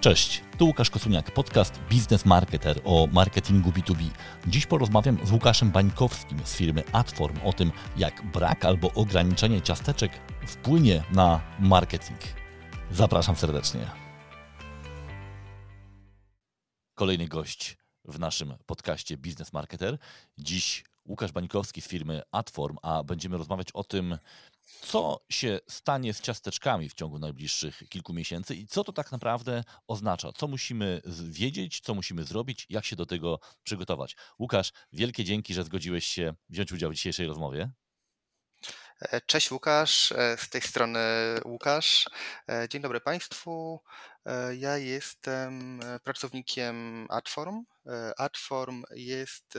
Cześć, tu Łukasz Kosuniak, podcast Business Marketer o marketingu B2B. Dziś porozmawiam z Łukaszem Bańkowskim z firmy Adform o tym, jak brak albo ograniczenie ciasteczek wpłynie na marketing. Zapraszam serdecznie. Kolejny gość w naszym podcaście Business Marketer. Dziś Łukasz Bańkowski z firmy Adform, a będziemy rozmawiać o tym, co się stanie z ciasteczkami w ciągu najbliższych kilku miesięcy i co to tak naprawdę oznacza? Co musimy wiedzieć, co musimy zrobić, jak się do tego przygotować? Łukasz, wielkie dzięki, że zgodziłeś się wziąć udział w dzisiejszej rozmowie. E, cześć Łukasz, e, z tej strony Łukasz. E, dzień dobry Państwu. Ja jestem pracownikiem Adform. Adform jest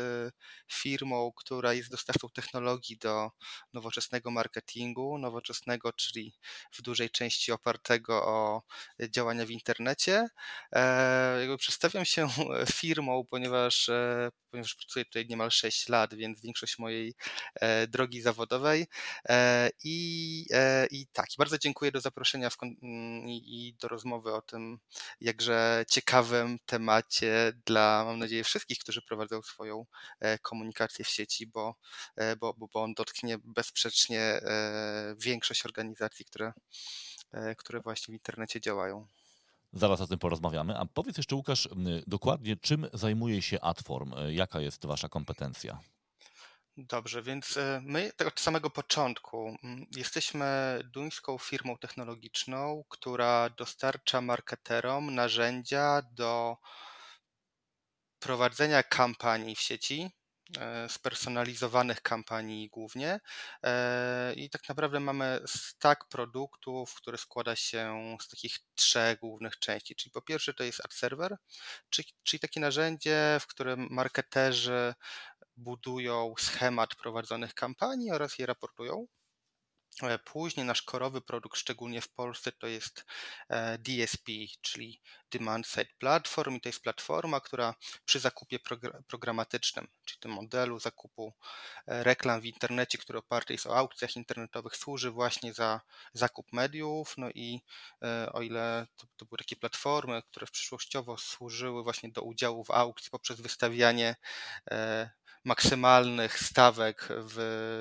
firmą, która jest dostawcą technologii do nowoczesnego marketingu, nowoczesnego, czyli w dużej części opartego o działania w internecie. Przedstawiam się firmą, ponieważ, ponieważ pracuję tutaj niemal 6 lat, więc większość mojej drogi zawodowej. I, i tak, bardzo dziękuję do zaproszenia i do rozmowy o tym jakże ciekawym temacie dla, mam nadzieję, wszystkich, którzy prowadzą swoją e, komunikację w sieci, bo, e, bo, bo on dotknie bezsprzecznie e, większość organizacji, które, które właśnie w internecie działają. Zaraz o tym porozmawiamy. A powiedz jeszcze, Łukasz, dokładnie czym zajmuje się Adform? Jaka jest Wasza kompetencja? Dobrze, więc my tak od samego początku jesteśmy duńską firmą technologiczną, która dostarcza marketerom narzędzia do prowadzenia kampanii w sieci, e, spersonalizowanych kampanii głównie. E, I tak naprawdę mamy stack produktów, który składa się z takich trzech głównych części. Czyli po pierwsze to jest ad server, czyli, czyli takie narzędzie, w którym marketerzy budują schemat prowadzonych kampanii oraz je raportują. E, później nasz korowy produkt, szczególnie w Polsce, to jest e, DSP, czyli Demand Side Platform, i to jest platforma, która przy zakupie programatycznym, czyli tym modelu zakupu e, reklam w internecie, który oparty jest o aukcjach internetowych, służy właśnie za zakup mediów. No i o ile to, to były takie platformy, które przyszłościowo służyły właśnie do udziału w aukcji poprzez wystawianie maksymalnych stawek w,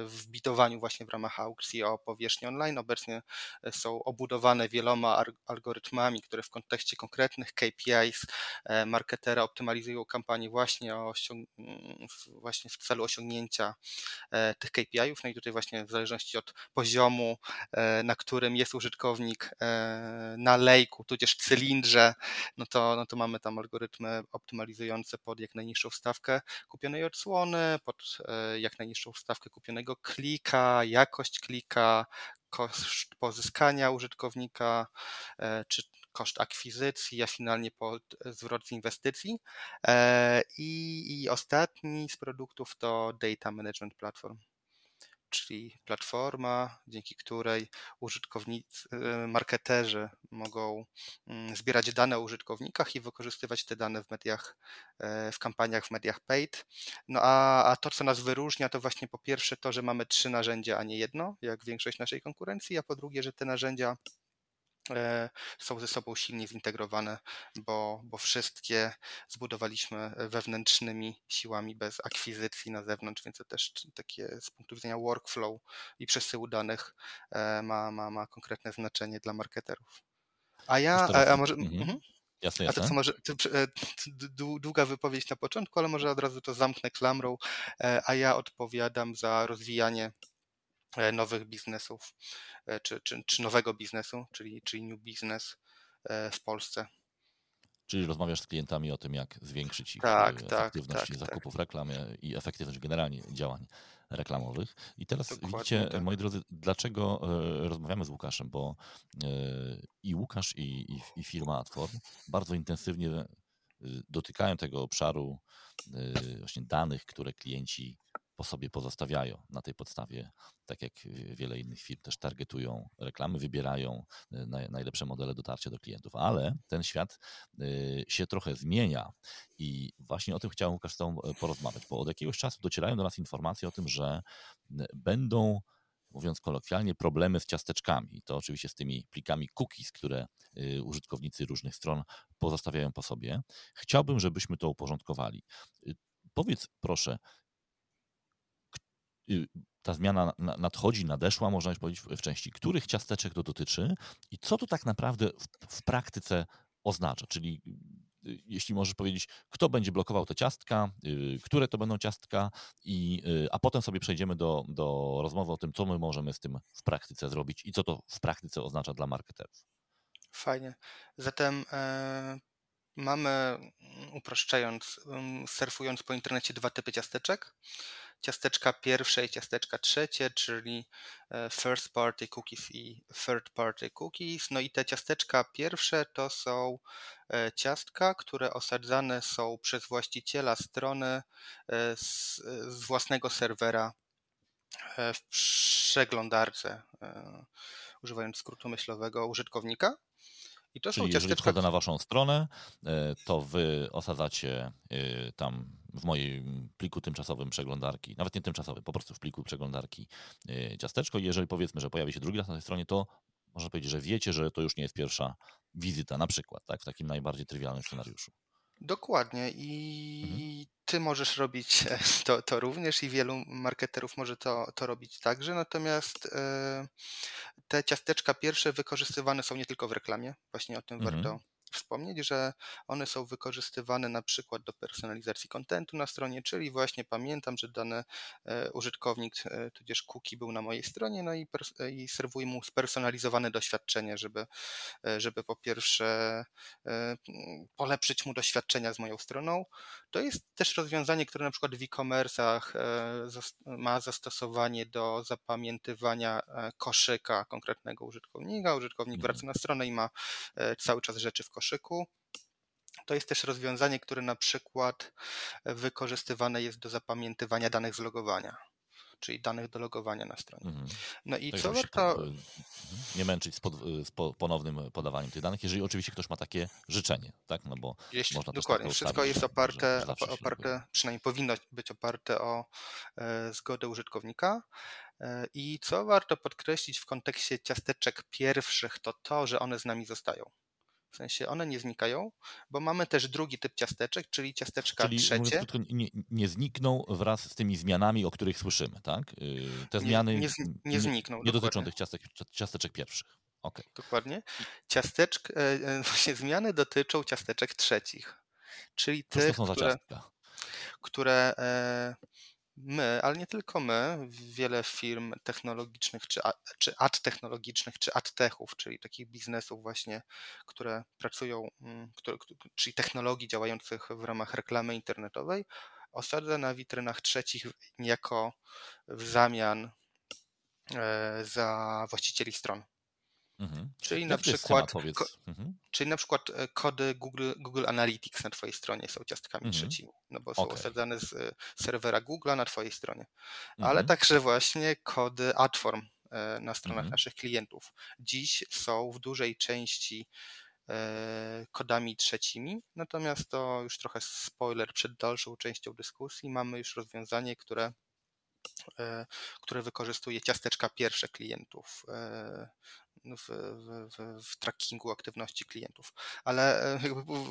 w bitowaniu właśnie w ramach aukcji o powierzchni online. Obecnie są obudowane wieloma algorytmami, które w kontekście konkretnych KPIs e, marketera optymalizują kampanię właśnie, o właśnie w celu osiągnięcia e, tych KPI-ów. No i tutaj właśnie w zależności od poziomu, e, na którym jest użytkownik na lejku, tudzież cylindrze, no to, no to mamy tam algorytmy optymalizujące pod jak najniższą stawkę kupionej odsłony, pod e, jak najniższą stawkę kupionego klika, jakość klika, koszt pozyskania użytkownika, e, czy koszt akwizycji, a finalnie pod zwrot z inwestycji. E, I, I ostatni z produktów to Data Management Platform czyli platforma, dzięki której użytkownicy, y, marketerzy mogą mm, zbierać dane o użytkownikach i wykorzystywać te dane w mediach, e, w kampaniach w mediach paid. No a, a to, co nas wyróżnia, to właśnie po pierwsze to, że mamy trzy narzędzia, a nie jedno, jak większość naszej konkurencji, a po drugie, że te narzędzia są ze sobą silnie zintegrowane, bo, bo wszystkie zbudowaliśmy wewnętrznymi siłami bez akwizycji na zewnątrz, więc to też takie z punktu widzenia workflow i przesyłu danych e, ma, ma, ma konkretne znaczenie dla marketerów. A ja, a, a może. Mhm. Mhm. Jasne, jasne. A to co może, to, e, długa wypowiedź na początku, ale może od razu to zamknę klamrą, a ja odpowiadam za rozwijanie E, nowych biznesów, e, czy, czy, czy nowego biznesu, czyli, czyli new business e, w Polsce. Czyli rozmawiasz z klientami o tym, jak zwiększyć ich tak, tak efektywność tak, tak, zakupów reklamy i efektywność generalnie działań reklamowych. I teraz Dokładnie widzicie, tak. moi drodzy, dlaczego rozmawiamy z Łukaszem, bo i Łukasz, i, i, i firma Adform bardzo intensywnie dotykają tego obszaru właśnie danych, które klienci po sobie pozostawiają. Na tej podstawie, tak jak wiele innych firm, też targetują reklamy, wybierają y, najlepsze modele dotarcia do klientów, ale ten świat y, się trochę zmienia i właśnie o tym chciałem Łukasz z Tobą e, porozmawiać, bo od jakiegoś czasu docierają do nas informacje o tym, że będą mówiąc kolokwialnie, problemy z ciasteczkami. To oczywiście z tymi plikami cookies, które y, użytkownicy różnych stron pozostawiają po sobie. Chciałbym, żebyśmy to uporządkowali. Y, powiedz proszę, y, ta zmiana nadchodzi, nadeszła, można powiedzieć, w części, których ciasteczek to dotyczy i co to tak naprawdę w, w praktyce oznacza? Czyli Y, jeśli możesz powiedzieć, kto będzie blokował te ciastka, y, które to będą ciastka, i, y, a potem sobie przejdziemy do, do rozmowy o tym, co my możemy z tym w praktyce zrobić i co to w praktyce oznacza dla marketerów. Fajnie. Zatem e, mamy, mm, upraszczając, mm, surfując po internecie dwa typy ciasteczek ciasteczka pierwsze i ciasteczka trzecie, czyli e, first party cookies i third party cookies. No i te ciasteczka pierwsze to są e, ciastka, które osadzane są przez właściciela strony e, z, z własnego serwera w przeglądarce, używając skrótu myślowego użytkownika. I to Czyli są jeżeli wchodzę na waszą stronę, to wy osadzacie tam w moim pliku tymczasowym przeglądarki, nawet nie tymczasowym, po prostu w pliku przeglądarki y, ciasteczko i jeżeli powiedzmy, że pojawi się drugi raz na tej stronie, to można powiedzieć, że wiecie, że to już nie jest pierwsza wizyta, na przykład, tak, w takim najbardziej trywialnym scenariuszu. Dokładnie i mhm. ty możesz robić to, to również i wielu marketerów może to, to robić także, natomiast e, te ciasteczka pierwsze wykorzystywane są nie tylko w reklamie, właśnie o tym mhm. warto wspomnieć, że one są wykorzystywane na przykład do personalizacji kontentu na stronie, czyli właśnie pamiętam, że dany e, użytkownik, e, tudzież cookie był na mojej stronie, no i, i serwuję mu spersonalizowane doświadczenie, żeby, e, żeby po pierwsze polepszyć mu doświadczenia z moją stroną. To jest też rozwiązanie, które na przykład w e-commerce'ach ma zastosowanie do zapamiętywania koszyka konkretnego użytkownika. Użytkownik mhm. wraca na stronę i ma cały czas rzeczy w koszyku koszyku. To jest też rozwiązanie, które na przykład wykorzystywane jest do zapamiętywania danych z logowania, czyli danych do logowania na stronie. Mhm. No i co warto. Mhm. Nie męczyć z, pod, z ponownym podawaniem tych danych, jeżeli oczywiście ktoś ma takie życzenie, tak? No bo Jeśli, można dokładnie, wszystko jest oparte, że, że oparte przynajmniej powinno być oparte o e, zgodę użytkownika. E, I co warto podkreślić w kontekście ciasteczek pierwszych, to to, że one z nami zostają. W sensie one nie znikają, bo mamy też drugi typ ciasteczek, czyli ciasteczka czyli, trzecie. Krótko, nie, nie znikną wraz z tymi zmianami, o których słyszymy, tak? Y, te zmiany nie, nie, nie znikną. Nie, nie dotyczą tych ciastek, ciasteczek pierwszych. Okay. Dokładnie. Ciasteczk, e, e, właśnie zmiany dotyczą ciasteczek trzecich, czyli tych, które, które e, my, ale nie tylko my, wiele firm technologicznych, czy, czy ad technologicznych, czy ad techów, czyli takich biznesów właśnie, które pracują, mm, które, czyli technologii działających w ramach reklamy internetowej, osadza na witrynach trzecich niejako w zamian e, za właścicieli stron. Mhm. Czyli, na przykład, ko, mhm. czyli na przykład e, kody Google, Google Analytics na Twojej stronie są ciastkami mhm. trzecimi, no bo są okay. osadzane z e, serwera Google na Twojej stronie. Ale mhm. także właśnie kody Adform e, na stronach mhm. naszych klientów. Dziś są w dużej części kodami trzecimi, natomiast to już trochę spoiler przed dalszą częścią dyskusji. Mamy już rozwiązanie, które które wykorzystuje ciasteczka pierwsze klientów w, w, w trackingu aktywności klientów. Ale e,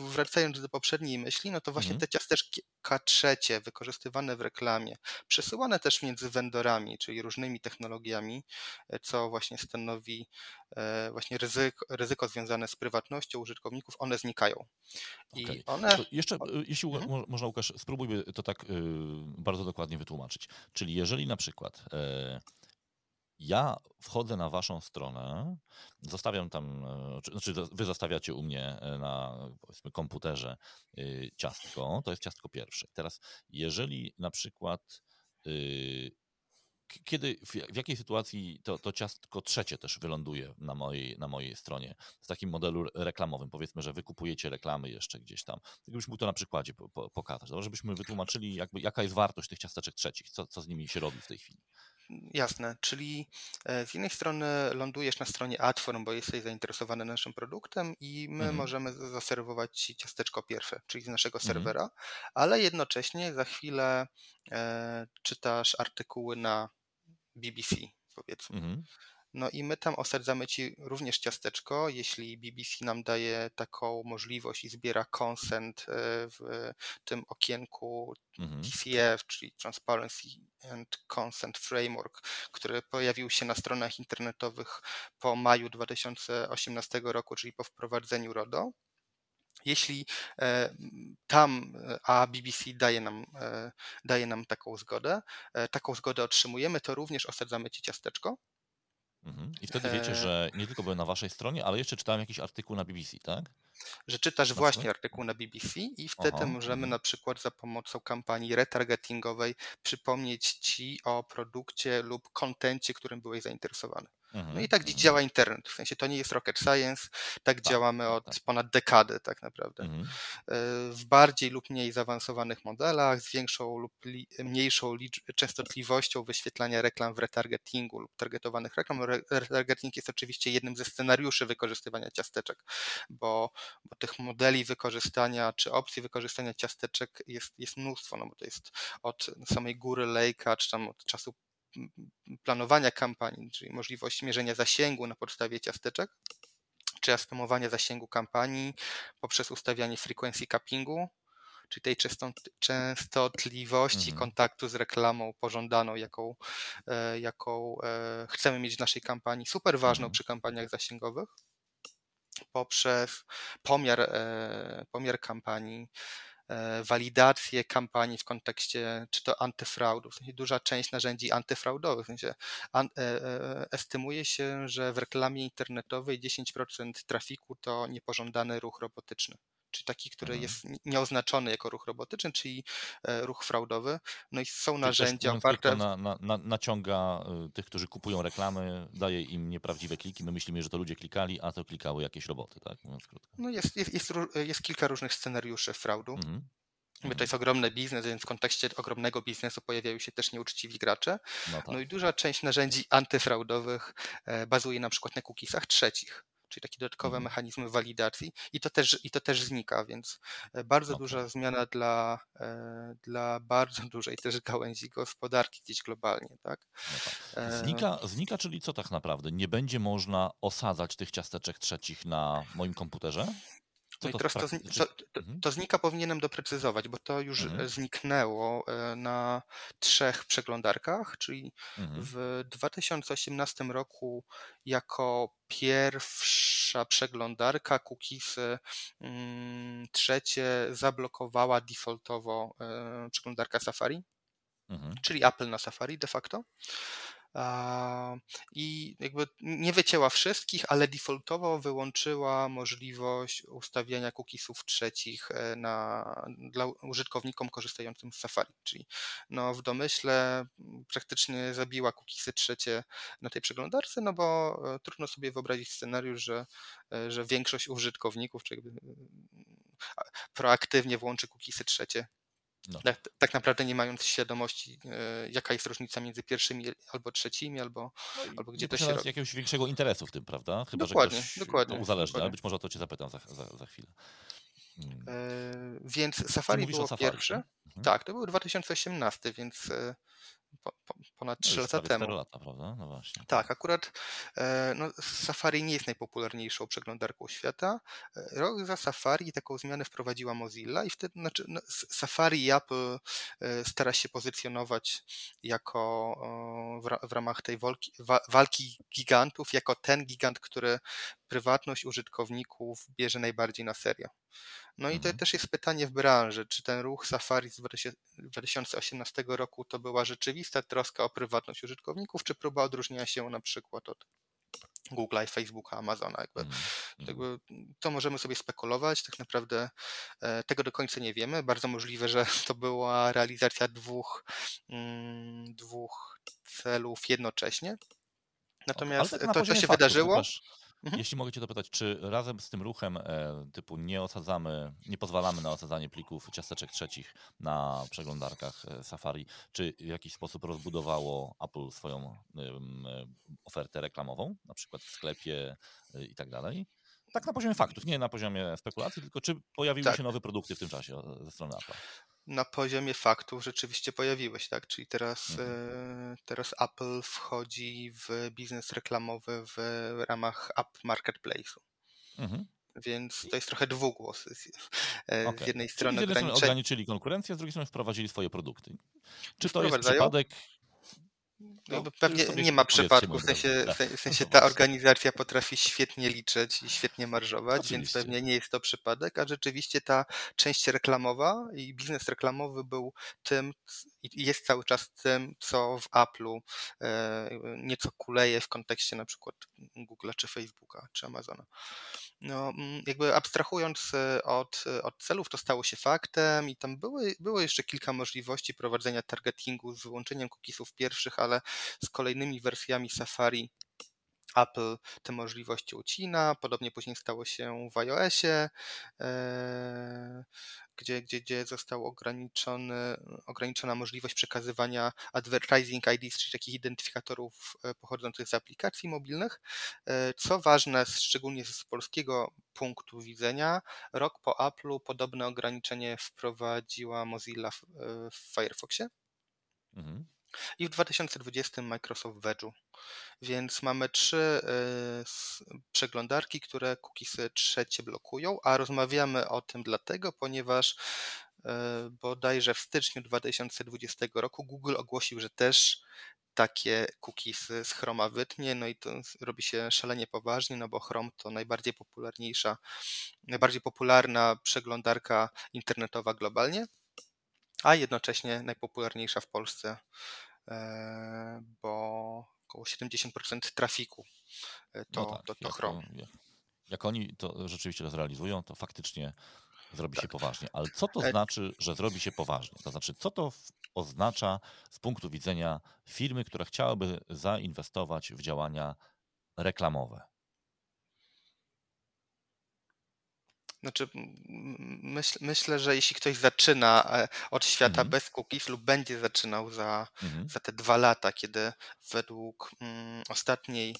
wracając do poprzedniej myśli, no to właśnie mhm. te ciasteczka trzecie wykorzystywane w reklamie, przesyłane też między vendorami, czyli różnymi technologiami, e, co właśnie stanowi e, właśnie ryzyko, ryzyko związane z prywatnością użytkowników, one znikają. I okay. one... To jeszcze, jeśli mhm. można Łukasz, spróbujmy to tak bardzo dokładnie wytłumaczyć. Czyli jeżeli na przykład ja wchodzę na waszą stronę, zostawiam tam, e, znaczy wy zostawiacie u mnie e, na komputerze y, ciastko, to jest ciastko pierwsze. Teraz jeżeli na przykład y, kiedy, w, jakiej sytuacji to, to ciastko trzecie też wyląduje na mojej, na mojej stronie w takim modelu reklamowym? Powiedzmy, że wykupujecie reklamy jeszcze gdzieś tam. Gdybyśmy to na przykładzie pokazać, żebyśmy wytłumaczyli, jakby, jaka jest wartość tych ciasteczek trzecich, co, co z nimi się robi w tej chwili. Jasne, czyli e, z jednej strony lądujesz na stronie Adform, bo jesteś zainteresowany naszym produktem i my mhm. możemy zaserwować Ci ciasteczko pierwsze, czyli z naszego mhm. serwera, ale jednocześnie za chwilę e, czytasz artykuły na BBC powiedzmy. Mhm. No i my tam osadzamy ci również ciasteczko, jeśli BBC nam daje taką możliwość i zbiera consent e, w tym okienku mhm. TCF, czyli Transparency and Consent Framework, który pojawił się na stronach internetowych po maju 2018 roku, czyli po wprowadzeniu RODO. Jeśli e, tam, a BBC daje nam, e, daje nam taką zgodę, taką zgodę otrzymujemy, to również osadzamy ci ciasteczko Mhm. I wtedy wiecie, e, że nie tylko byłem na waszej stronie, ale jeszcze czytałem jakiś artykuł na BBC, tak? Że czytasz właśnie artykuł na BBC i wtedy Aha, możemy mhm. na przykład za pomocą kampanii retargetingowej przypomnieć ci o produkcie lub kontencie, którym byłeś zainteresowany. Mhm, no i tak mhm. działa internet. W sensie to nie jest rocket science, tak, tak działamy tak, od tak. ponad dekady tak naprawdę. Mhm. E, w bardziej lub mniej zaawansowanych modelach, z większą lub mniejszą częstotliwością wyświetlania reklam w retargetingu lub targetowanych reklam. Retargeting jest oczywiście jednym ze scenariuszy wykorzystywania ciasteczek, bo, bo tych modeli wykorzystania czy opcji wykorzystania ciasteczek jest, jest mnóstwo, no bo to jest od samej góry lejka, czy tam od czasu planowania kampanii, czyli możliwość mierzenia zasięgu na podstawie ciasteczek, czy estymowania zasięgu kampanii poprzez ustawianie frequency cappingu, czyli tej częstotliwości mhm. kontaktu z reklamą pożądaną, jaką, e, jaką e, chcemy mieć w naszej kampanii, super ważną mhm. przy kampaniach zasięgowych, poprzez pomiar, e, pomiar kampanii, E, walidację kampanii w kontekście czy to antyfraudu. W sensie duża część narzędzi antyfraudowych. W sensie an, e, e, estymuje się, że w reklamie internetowej 10% trafiku to niepożądany ruch robotyczny czyli taki, który mhm. jest nieoznaczony jako ruch robotyczny, czyli e, ruch fraudowy. No i są czyli narzędzia oparte. Na, na, na, naciąga e, tych, którzy kupują reklamy, daje im nieprawdziwe kliki. My myślimy, że to ludzie klikali, a to klikały jakieś roboty, tak? Mówiąc krótko. No jest, jest, jest, jest kilka różnych scenariuszy fraudu. Mhm. To jest mhm. ogromny biznes, więc w kontekście ogromnego biznesu pojawiają się też nieuczciwi gracze. No, tak. no i duża część narzędzi antyfraudowych e, bazuje na przykład na cookiesach trzecich czyli takie dodatkowe mhm. mechanizmy walidacji i to też, i to też znika, więc e, bardzo okay. duża zmiana dla, e, dla bardzo dużej też gałęzi gospodarki gdzieś globalnie. Tak? No tak. E, znika, znika, czyli co tak naprawdę? Nie będzie można osadzać tych ciasteczek trzecich na moim komputerze? No i teraz to, to, to, mhm. to, znika powinienem doprecyzować, bo to już mhm. zniknęło na trzech przeglądarkach, czyli mhm. w 2018 roku jako pierwsza przeglądarka cookiesy mm, trzecie zablokowała defaultowo przeglądarka Safari, mhm. czyli Apple na Safari de facto i jakby nie wycięła wszystkich, ale defaultowo wyłączyła możliwość ustawiania cookiesów trzecich e, na, dla użytkownikom korzystającym z Safari, czyli no w domyśle praktycznie zabiła cookiesy trzecie na tej przeglądarce, no bo e, trudno sobie wyobrazić scenariusz, że, e, że większość użytkowników, czy jakby proaktywnie włączy cookiesy trzecie no. Tak, tak, naprawdę nie mając świadomości, e, jaka jest różnica między pierwszymi albo trzecimi, albo, no albo gdzie to się robi. jakiegoś większego interesu w tym, prawda? Chyba, dokładnie, że ktoś dokładnie, uzależnia, dokładnie. być może to cię zapytam za, za, za chwilę. Hmm. E, więc Safari było safari, pierwsze. Mhm. Tak, to był 2018, więc e, po, po, ponad 3 no lata temu. lata, prawda? No właśnie. Tak, akurat e, no, Safari nie jest najpopularniejszą przeglądarką świata. E, rok za Safari taką zmianę wprowadziła Mozilla i wtedy znaczy, no, Safari i Apple e, stara się pozycjonować jako w, w ramach tej walki, walki gigantów, jako ten gigant, który prywatność użytkowników bierze najbardziej na serio. No i to mhm. też jest pytanie w branży, czy ten ruch Safari z 2018 roku to była rzeczywista troska o prywatność użytkowników, czy próba odróżnienia się na przykład od Google, Facebooka, Amazona. Jakby, mm. jakby to możemy sobie spekulować, tak naprawdę e, tego do końca nie wiemy. Bardzo możliwe, że to była realizacja dwóch, mm, dwóch celów jednocześnie. Natomiast tak to, to się wydarzyło. Mhm. Jeśli mogę Cię dopytać, czy razem z tym ruchem e, typu nie osadzamy, nie pozwalamy na osadzanie plików ciasteczek trzecich na przeglądarkach e, Safari, czy w jakiś sposób rozbudowało Apple swoją e, ofertę reklamową, na przykład w sklepie i tak dalej? Tak na poziomie faktów, nie na poziomie spekulacji, tylko czy pojawiły tak. się nowe produkty w tym czasie ze strony Apple? Na poziomie faktów rzeczywiście pojawiły się, tak? Czyli teraz, mhm. teraz Apple wchodzi w biznes reklamowy w ramach App Marketplace'u. Mhm. Więc to jest trochę dwugłos. Okay. Z jednej strony, z jednej strony ograniczyli konkurencję, z drugiej strony wprowadzili swoje produkty. Czy to jest przypadek no, pewnie nie ma przypadku, w sensie, w sensie ta organizacja potrafi świetnie liczyć i świetnie marżować, Oczywiście. więc pewnie nie jest to przypadek, a rzeczywiście ta część reklamowa i biznes reklamowy był tym i jest cały czas tym, co w Apple'u e, nieco kuleje w kontekście na przykład Google'a czy Facebooka czy Amazona. No, mm, jakby abstrahując e, od, od celów, to stało się faktem i tam były, było jeszcze kilka możliwości prowadzenia targetingu z wyłączeniem cookiesów pierwszych, ale z kolejnymi wersjami Safari Apple te możliwości ucina. Podobnie później stało się w iOSie, e, gdzie, gdzie, gdzie została ograniczony, ograniczona możliwość przekazywania advertising IDs, czyli takich identyfikatorów e, pochodzących z aplikacji mobilnych. E, co ważne, szczególnie z polskiego punktu widzenia, rok po Apple'u podobne ograniczenie wprowadziła Mozilla w, w Firefoxie. Mhm i w 2020 Microsoft w Edge'u. Więc mamy trzy y, przeglądarki, które cookiesy trzecie blokują, a rozmawiamy o tym dlatego, ponieważ y, bodajże w styczniu 2020 roku Google ogłosił, że też takie cookiesy z Chroma wytnie, no i to robi się szalenie poważnie, no bo Chrome to najbardziej popularniejsza, najbardziej popularna przeglądarka internetowa globalnie a jednocześnie najpopularniejsza w Polsce, e, bo około 70% trafiku e, to, no tak, to, to Chrome. Jak, jak, oni to rzeczywiście zrealizują, to faktycznie zrobi tak. się poważnie. Ale co to e, znaczy, że zrobi się poważnie? To znaczy, co to oznacza z punktu widzenia firmy, która chciałaby zainwestować w działania reklamowe? Znaczy, myśl, myślę, że jeśli ktoś zaczyna e, od świata mhm. bez cookies lub będzie zaczynał za, mhm. za te dwa lata, kiedy według mm, ostatniej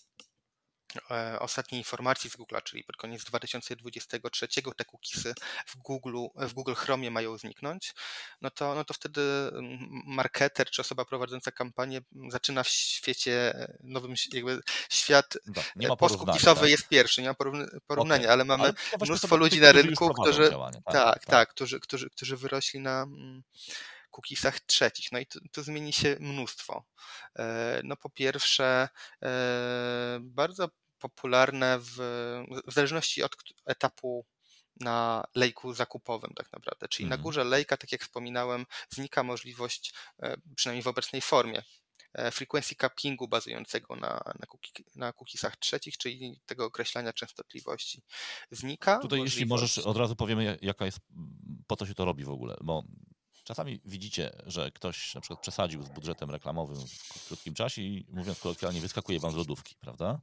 ostatniej informacji z Google, czyli pod koniec 2023 te cookiesy w Google, w Google Chromie mają zniknąć, no to, no to wtedy marketer czy osoba prowadząca kampanię zaczyna w świecie e, nowym, jakby świat no, e, postcookisowy tak? jest pierwszy, nie ma porównania, okay. ale mamy ale mnóstwo ludzi na rynku, którzy, tak, tak, tak, tak, którzy, którzy, którzy wyrośli na cookiesach trzecich. No i tu, tu, zmieni się mnóstwo. No po pierwsze, bardzo popularne w, w zależności od etapu na lejku zakupowym tak naprawdę. Czyli mm. na mhm. górze lejka, tak jak wspominałem, znika możliwość, e, przynajmniej w obecnej formie, e, frequency cappingu bazującego na, na, cookie, na cookiesach trzecich, czyli tego określania częstotliwości. Znika. Tutaj możliwość... jeśli możesz, od razu powiemy, jaka jest, po co się to robi w ogóle, bo Czasami widzicie, że ktoś na przykład przesadził z budżetem reklamowym w krótkim czasie i mówiąc kolokwialnie, wyskakuje wam z lodówki, prawda?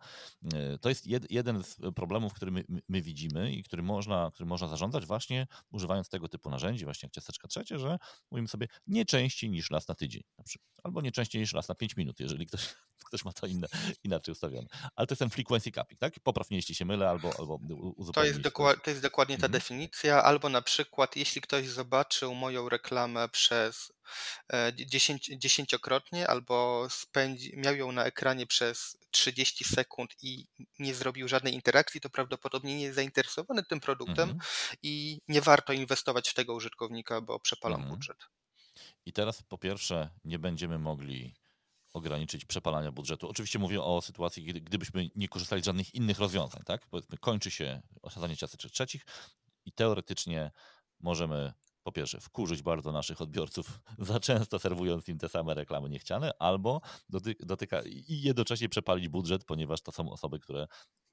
E, to jest jed, jeden z problemów, który my, my, widzimy i który można, który można zarządzać właśnie używając tego typu narzędzi, właśnie jak ciasteczka trzecie, że mówimy sobie nie częściej niż raz na tydzień na przykład, albo nie częściej niż raz na pięć minut, jeżeli ktoś, ktoś ma to inne, inaczej ustawione. Ale to jest ten frequency capping, tak? Poprawnie, jeśli się mylę, albo, albo to jest, dokład, to jest dokładnie ta mhm. definicja, albo na przykład, jeśli ktoś zobaczył moją reklamę przez e, dziesięć, dziesięciokrotnie albo spędzi, miał ją na ekranie przez 30 sekund i nie zrobił żadnej interakcji, to prawdopodobnie nie jest zainteresowany tym produktem mhm. i nie warto inwestować w tego użytkownika, bo przepalam mhm. budżet. I teraz po pierwsze nie będziemy mogli ograniczyć przepalania budżetu. Oczywiście mówię o sytuacji, gdybyśmy nie korzystali z żadnych innych rozwiązań, tak? Powiedzmy, kończy się osadzanie ciasteczek trzecich i teoretycznie możemy po pierwsze, wkurzyć bardzo naszych odbiorców, za często serwując im te same reklamy niechciane, albo dotyka i jednocześnie przepalić budżet, ponieważ to są osoby, które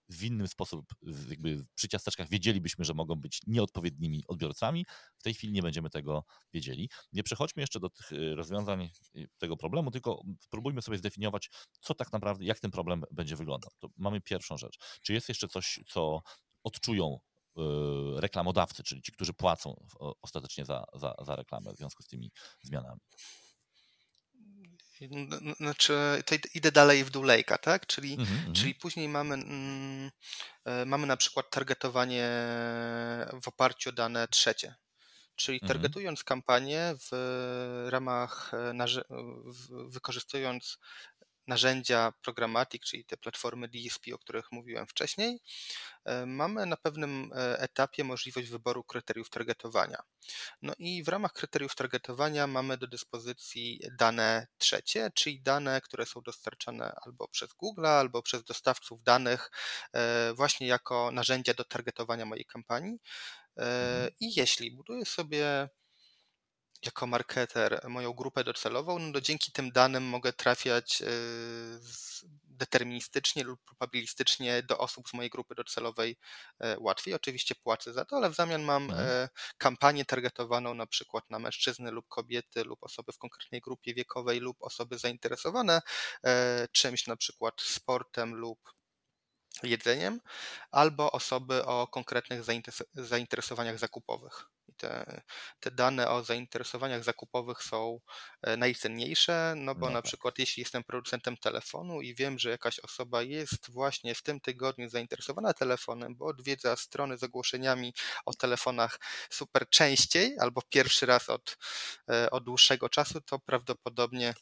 w inny sposób, jakby przy ciasteczkach wiedzielibyśmy, że mogą być nieodpowiednimi odbiorcami. W tej chwili nie będziemy tego wiedzieli. Nie przechodźmy jeszcze do tych y, rozwiązań y, tego problemu, tylko spróbujmy sobie zdefiniować, co tak naprawdę, jak ten problem będzie wyglądał. To mamy pierwszą rzecz. Czy jest jeszcze coś, co odczują reklamodawcy, czyli ci, którzy płacą ostatecznie za, za, za reklamę w związku z tymi zmianami. Znaczy, to idę dalej w dół lejka, tak? Czyli, mm -hmm. czyli później mamy, mm, e, mamy na przykład targetowanie w oparciu o dane trzecie. Czyli mhm. targetując kampanię w ramach, wykorzystując narzędzia Programmatic, czyli te platformy DSP, o których mówiłem wcześniej, e, mamy na pewnym e, etapie możliwość wyboru kryteriów targetowania. No i w ramach kryteriów targetowania mamy do dyspozycji dane trzecie, czyli dane, które są dostarczane albo przez Google, albo przez dostawców danych, e, właśnie jako narzędzia do targetowania mojej kampanii. Mhm. I jeśli buduję sobie jako marketer moją grupę docelową, no to dzięki tym danym mogę trafiać e, deterministycznie lub probabilistycznie do osób z mojej grupy docelowej e, łatwiej. Oczywiście płacę za to, ale w zamian mam mhm. E, kampanię targetowaną na przykład na mężczyzny lub kobiety lub osoby w konkretnej grupie wiekowej lub osoby zainteresowane czymś na przykład sportem lub jedzeniem, albo osoby o konkretnych zainteresowaniach zakupowych. I te, te dane o zainteresowaniach zakupowych są e, najcenniejsze, no bo no na tak. przykład jeśli jestem producentem telefonu i wiem, że jakaś osoba jest właśnie w tym tygodniu zainteresowana telefonem, bo odwiedza strony z ogłoszeniami o telefonach super częściej albo pierwszy raz od, e, od dłuższego czasu, to prawdopodobnie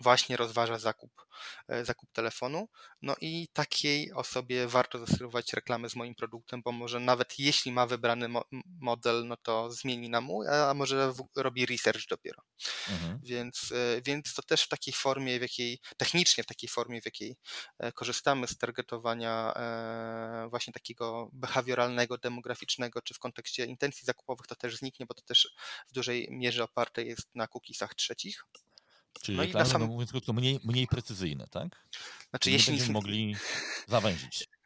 właśnie rozważa zakup, e, zakup telefonu. No i takiej osobie warto zaserwować reklamy z moim produktem, bo może nawet jeśli ma wybrany mo model, no to zmieni na mój, a może robi research dopiero. Mhm. Więc, e, więc to też w takiej formie, w jakiej, technicznie w takiej formie, w jakiej e, korzystamy z targetowania właśnie takiego behawioralnego, demograficznego, czy w kontekście intencji zakupowych, to też zniknie, bo to też w dużej mierze oparte jest na cookiesach trzecich. Czyli no reklamy, sam... no mówiąc krótko, mniej, mniej precyzyjne, tak? Znaczy, jeśli będziemy mogli zawęzić.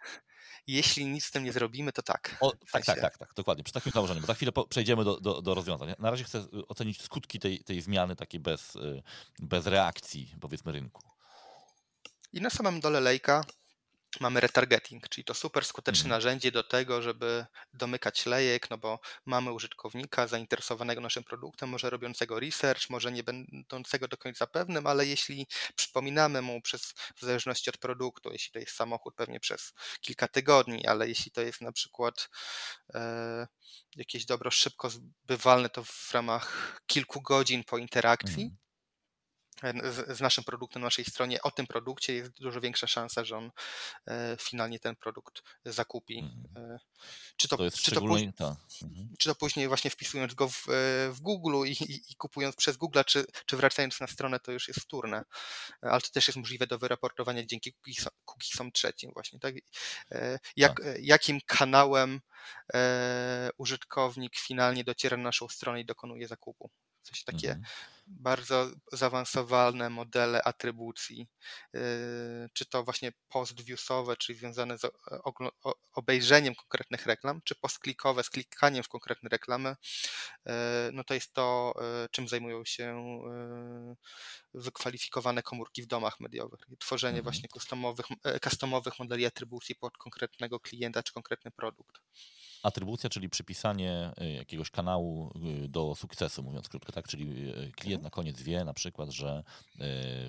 Jeśli nic z tym nie zrobimy, to tak. O, tak, tak, tak, tak, dokładnie. Przy takim założeniu, bo za chwilę przejdziemy do, do, do rozwiązań. Na razie chcę y, ocenić skutki tej, tej zmiany takiej bez, y, bez reakcji, powiedzmy, rynku. I na samym dole lejka mamy retargeting, czyli to super skuteczne mhm. narzędzie do tego, żeby domykać lejek, no bo mamy użytkownika zainteresowanego naszym produktem, może robiącego research, może nie będącego do końca pewnym, ale jeśli przypominamy mu przez, w zależności od produktu, jeśli to jest samochód, pewnie przez kilka tygodni, ale jeśli to jest na przykład e, jakieś dobro szybko zbywalne, to w ramach kilku godzin po interakcji, mhm z, z, naszym produktem na naszej stronie o tym produkcie jest dużo większa szansa, że on e, finalnie ten produkt zakupi. Mhm. E, czy to, to jest czy, to później. Mhm. czy to później właśnie wpisując go w, e, w Google i, i, i, kupując przez Google, czy, czy wracając na stronę, to już jest wtórne. Ale to też jest możliwe do wyraportowania dzięki cookiesom, cookiesom trzecim właśnie. Tak? Jak, tak. Jakim kanałem użytkownik finalnie dociera na naszą stronę i dokonuje zakupu. Coś takie mhm bardzo zaawansowane modele atrybucji, yy, czy to właśnie post-viewsowe, czyli związane z obejrzeniem konkretnych reklam, czy postklikowe, z klikaniem w konkretne reklamy, yy, no to jest to, yy, czym zajmują się wykwalifikowane komórki w domach mediowych. Tworzenie mhm. właśnie customowych, customowych modeli atrybucji pod konkretnego klienta czy konkretny produkt. Atrybucja, czyli przypisanie jakiegoś kanału do sukcesu, mówiąc krótko, tak? Czyli klient na koniec wie na przykład, że e,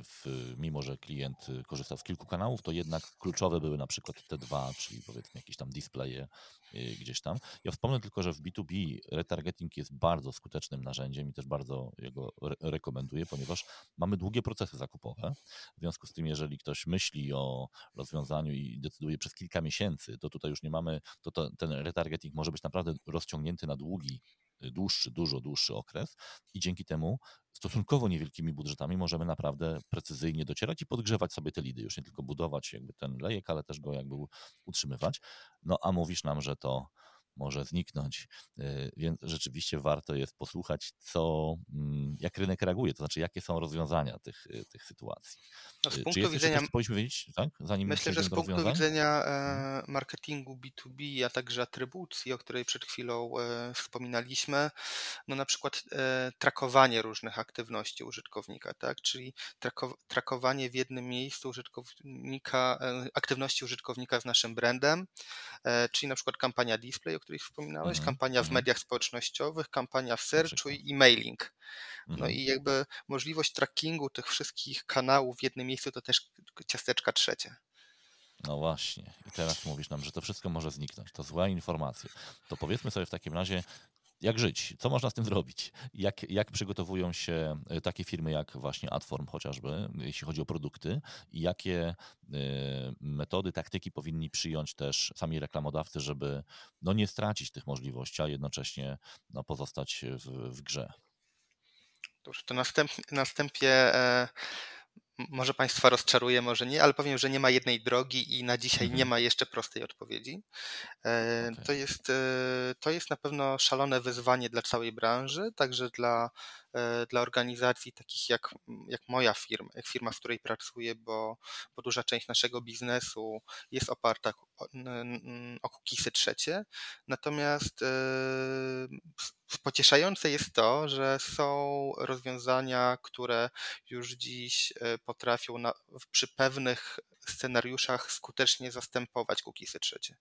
w, mimo, że klient korzysta z kilku kanałów, to jednak kluczowe były na przykład te dwa, czyli powiedzmy jakieś tam displaye e, gdzieś tam. Ja wspomnę tylko, że w B2B retargeting jest bardzo skutecznym narzędziem i też bardzo jego re rekomenduję, ponieważ mamy długie procesy zakupowe. W związku z tym, jeżeli ktoś myśli o rozwiązaniu i decyduje przez kilka miesięcy, to tutaj już nie mamy, to, to ten retargeting może być naprawdę rozciągnięty na długi dłuższy, dużo dłuższy okres i dzięki temu stosunkowo niewielkimi budżetami możemy naprawdę precyzyjnie docierać i podgrzewać sobie te lidy, już nie tylko budować jakby ten lejek, ale też go jakby utrzymywać. No a mówisz nam, że to może zniknąć, y, więc rzeczywiście warto jest posłuchać, co, mm, jak rynek reaguje, to znaczy jakie są rozwiązania tych, y, tych sytuacji. No z y, punktu Czy widzenia, coś, powinniśmy wiedzieć, tak? Zanim myślę, że z punktu rozwiązań? widzenia mhm. e, marketingu B2B, a także atrybucji, o której przed chwilą e, wspominaliśmy, no na przykład e, trakowanie różnych aktywności użytkownika, tak? czyli trakowanie w jednym miejscu użytkownika, aktywności użytkownika z naszym brandem, czyli na przykład kampania display, o której wspominałeś, mhm. kampania w mhm. mediach społecznościowych, kampania w searchu i e-mailing. No mhm. i jakby możliwość trackingu tych wszystkich kanałów w jednym miejscu to też ciasteczka trzecie. No właśnie. I teraz mówisz nam, że to wszystko może zniknąć. To zła informacja. To powiedzmy sobie w takim razie, jak żyć, co można z tym zrobić, jak, jak przygotowują się e, takie firmy jak właśnie Adform chociażby, jeśli chodzi o produkty? I jakie e, metody, taktyki powinni przyjąć też sami reklamodawcy, żeby no, nie stracić tych możliwości, a jednocześnie no, pozostać w, w grze. Dobrze, to następ, następie e, może Państwa rozczaruje, może nie, ale powiem, że nie ma jednej drogi i na dzisiaj mhm. nie ma jeszcze prostej odpowiedzi. E. To, jest, e, to jest na pewno szalone wyzwanie dla całej branży, także dla, dla organizacji takich jak, jak moja firma, jak firma, w której pracuję, bo, bo duża część naszego biznesu jest oparta o, o trzecie. Natomiast pocieszające jest to, że są rozwiązania, które już dziś potrafią na, przy pewnych scenariuszach skutecznie zastępować cookiesy trzecie.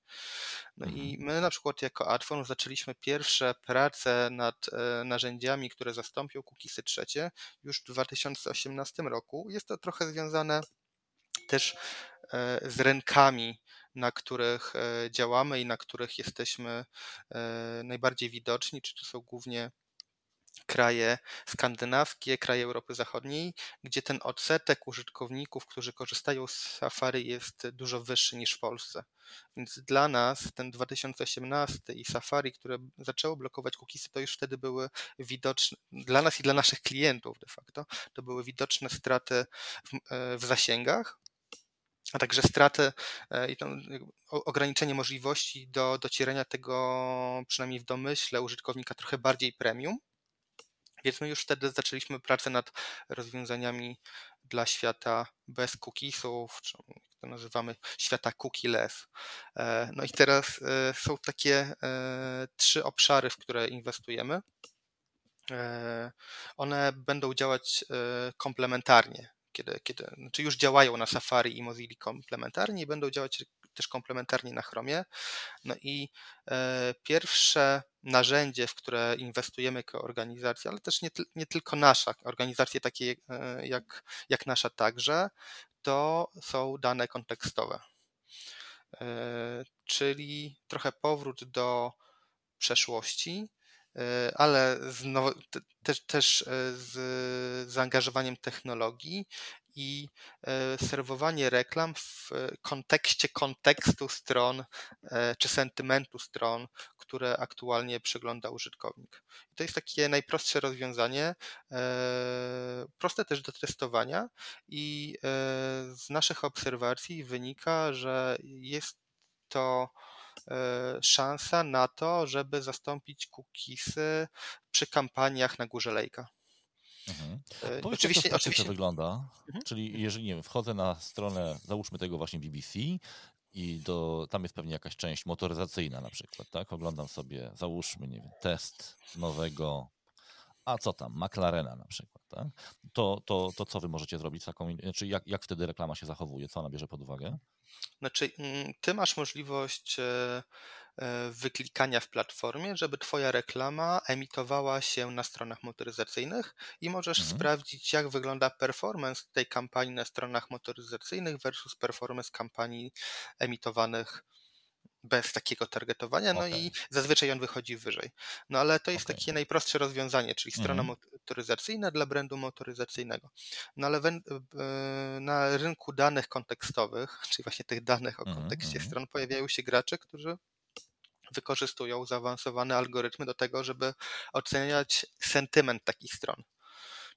No mhm. i my na przykład jako Adform zaczęliśmy pierwsze prace nad e, narzędziami, które zastąpią cookiesy trzecie już w 2018 roku. Jest to trochę związane też e, z rynkami, na których e, działamy i na których jesteśmy najbardziej widoczni, czy to są głównie kraje skandynawskie, kraje Europy Zachodniej, gdzie ten odsetek użytkowników, którzy korzystają z Safari jest dużo wyższy niż w Polsce. Więc dla nas ten 2018 i Safari, które zaczęło blokować cookiesy, to już wtedy były widoczne, dla nas i dla naszych klientów de facto, to były widoczne straty w, e, w zasięgach, a także straty e, i ograniczenie możliwości do docierania tego, przynajmniej w domyśle, użytkownika trochę bardziej premium. Więc my już wtedy zaczęliśmy pracę nad rozwiązaniami dla świata bez cookiesów, czy jak to nazywamy, świata cookieless. E, no i teraz e, są takie e, trzy obszary, w które inwestujemy. One będą działać komplementarnie, kiedy, kiedy znaczy już działają na Safari i Mozilla komplementarnie i będą działać też komplementarnie na Chromie. No i e, pierwsze narzędzie, w które inwestujemy jako organizacja, ale też nie, nie tylko nasza, organizacje takie e, jak, jak nasza także, to są dane kontekstowe. E, czyli trochę powrót do przeszłości, ale z też, też z zaangażowaniem technologii i e, serwowanie reklam w kontekście kontekstu stron e, czy sentymentu stron, które aktualnie przegląda użytkownik. I to jest takie najprostsze rozwiązanie, e, proste też do testowania i z naszych obserwacji wynika, że jest to szansa na to, żeby zastąpić cookiesy przy kampaniach na górze lejka. Mhm. E, Powiedz, oczywiście, jak to oczywiście. wygląda. Mhm. Czyli jeżeli nie wiem, wchodzę na stronę, załóżmy tego właśnie BBC i do, tam jest pewnie jakaś część motoryzacyjna na przykład, tak? Oglądam sobie, załóżmy, nie wiem, test nowego, a co tam, McLarena na przykład, tak? To, to, to co wy możecie zrobić z taką, jak, jak wtedy reklama się zachowuje, co ona bierze pod uwagę? Znaczy, mm, ty masz możliwość E, wyklikania w platformie, żeby Twoja reklama emitowała się na stronach motoryzacyjnych i możesz mhm. sprawdzić, jak wygląda performance tej kampanii na stronach motoryzacyjnych versus performance kampanii emitowanych bez takiego targetowania, no okay. i zazwyczaj on wychodzi wyżej. No ale to jest okay. takie najprostsze rozwiązanie, czyli strona mhm. motoryzacyjna dla brandu motoryzacyjnego. No ale e, na rynku danych kontekstowych, czyli właśnie tych danych o mhm, kontekście mm -hmm. stron, pojawiają się gracze, którzy wykorzystują zaawansowane algorytmy do tego, żeby oceniać sentyment takich stron.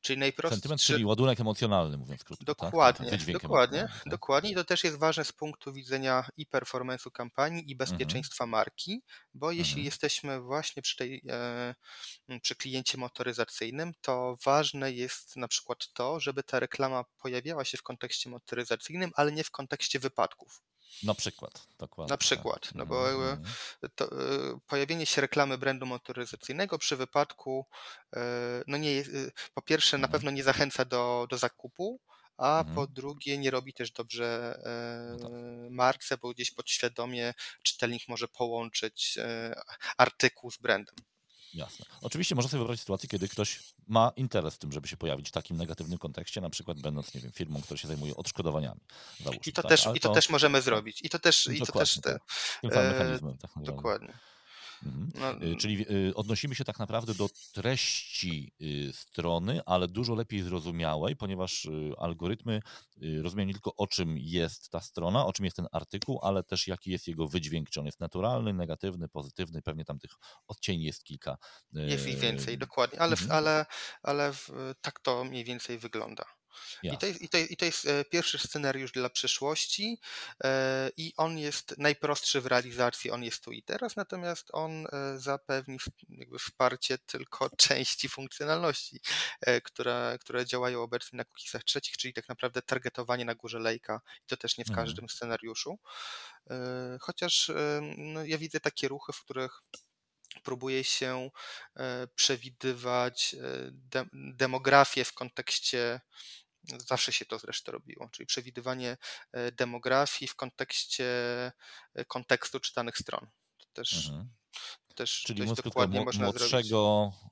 Czyli najprostszy. Sentyment, czyli ładunek emocjonalny, mówiąc krótko. Dokładnie, tak? tak dokładnie, dokładnie. I to też jest ważne z punktu widzenia i performance'u kampanii, i bezpieczeństwa mhm. marki, bo jeśli mhm. jesteśmy właśnie przy, tej, e, przy kliencie motoryzacyjnym, to ważne jest na przykład to, żeby ta reklama pojawiała się w kontekście motoryzacyjnym, ale nie w kontekście wypadków. Na przykład, dokładnie. Na przykład, tak. no bo mm. to, e, pojawienie się reklamy brandu motoryzacyjnego przy wypadku, e, no nie jest, po pierwsze na mhm. pewno nie zachęca do, do zakupu, a po drugie nie robi też dobrze no tak. marce, bo gdzieś podświadomie czytelnik może połączyć artykuł z brandem. Jasne. Oczywiście można sobie wyobrazić sytuację, kiedy ktoś ma interes w tym, żeby się pojawić w takim negatywnym kontekście, na przykład będąc, nie wiem, firmą, która się zajmuje odszkodowaniami. Załóżmy, I to, tak? też, i to, też możemy zrobić. I to też... I to też te, tak. e, mechanizmem Dokładnie. Mhm. No, y, Czyli y, odnosimy się tak naprawdę do treści y, strony, ale dużo lepiej zrozumiałej, ponieważ algorytmy rozumieją nie tylko o czym jest ta strona, o czym jest ten artykuł, ale też jaki jest jego wydźwięk, czy on jest naturalny, negatywny, pozytywny, pewnie tam tych odcieni jest kilka. Jest ich więcej, dokładnie, ale, mhm. ale, ale tak to mniej więcej wygląda. I to, jest, i, to, I to jest e, pierwszy scenariusz dla przyszłości e, i on jest najprostszy w realizacji, on jest tu i teraz, natomiast on e, zapewni jakby wsparcie tylko części funkcjonalności, które, które działają obecnie na cookiesach trzecich, czyli tak naprawdę targetowanie na górze lejka i to też nie w mhm. każdym mhm. scenariuszu. Chociaż no, ja widzę takie ruchy, w których próbuje się przewidywać demografię w kontekście Zawsze się to zresztą robiło, czyli przewidywanie e, demografii w kontekście e, kontekstu czytanych stron. To też, mhm. też czyli dokładnie można młodszego zrobić.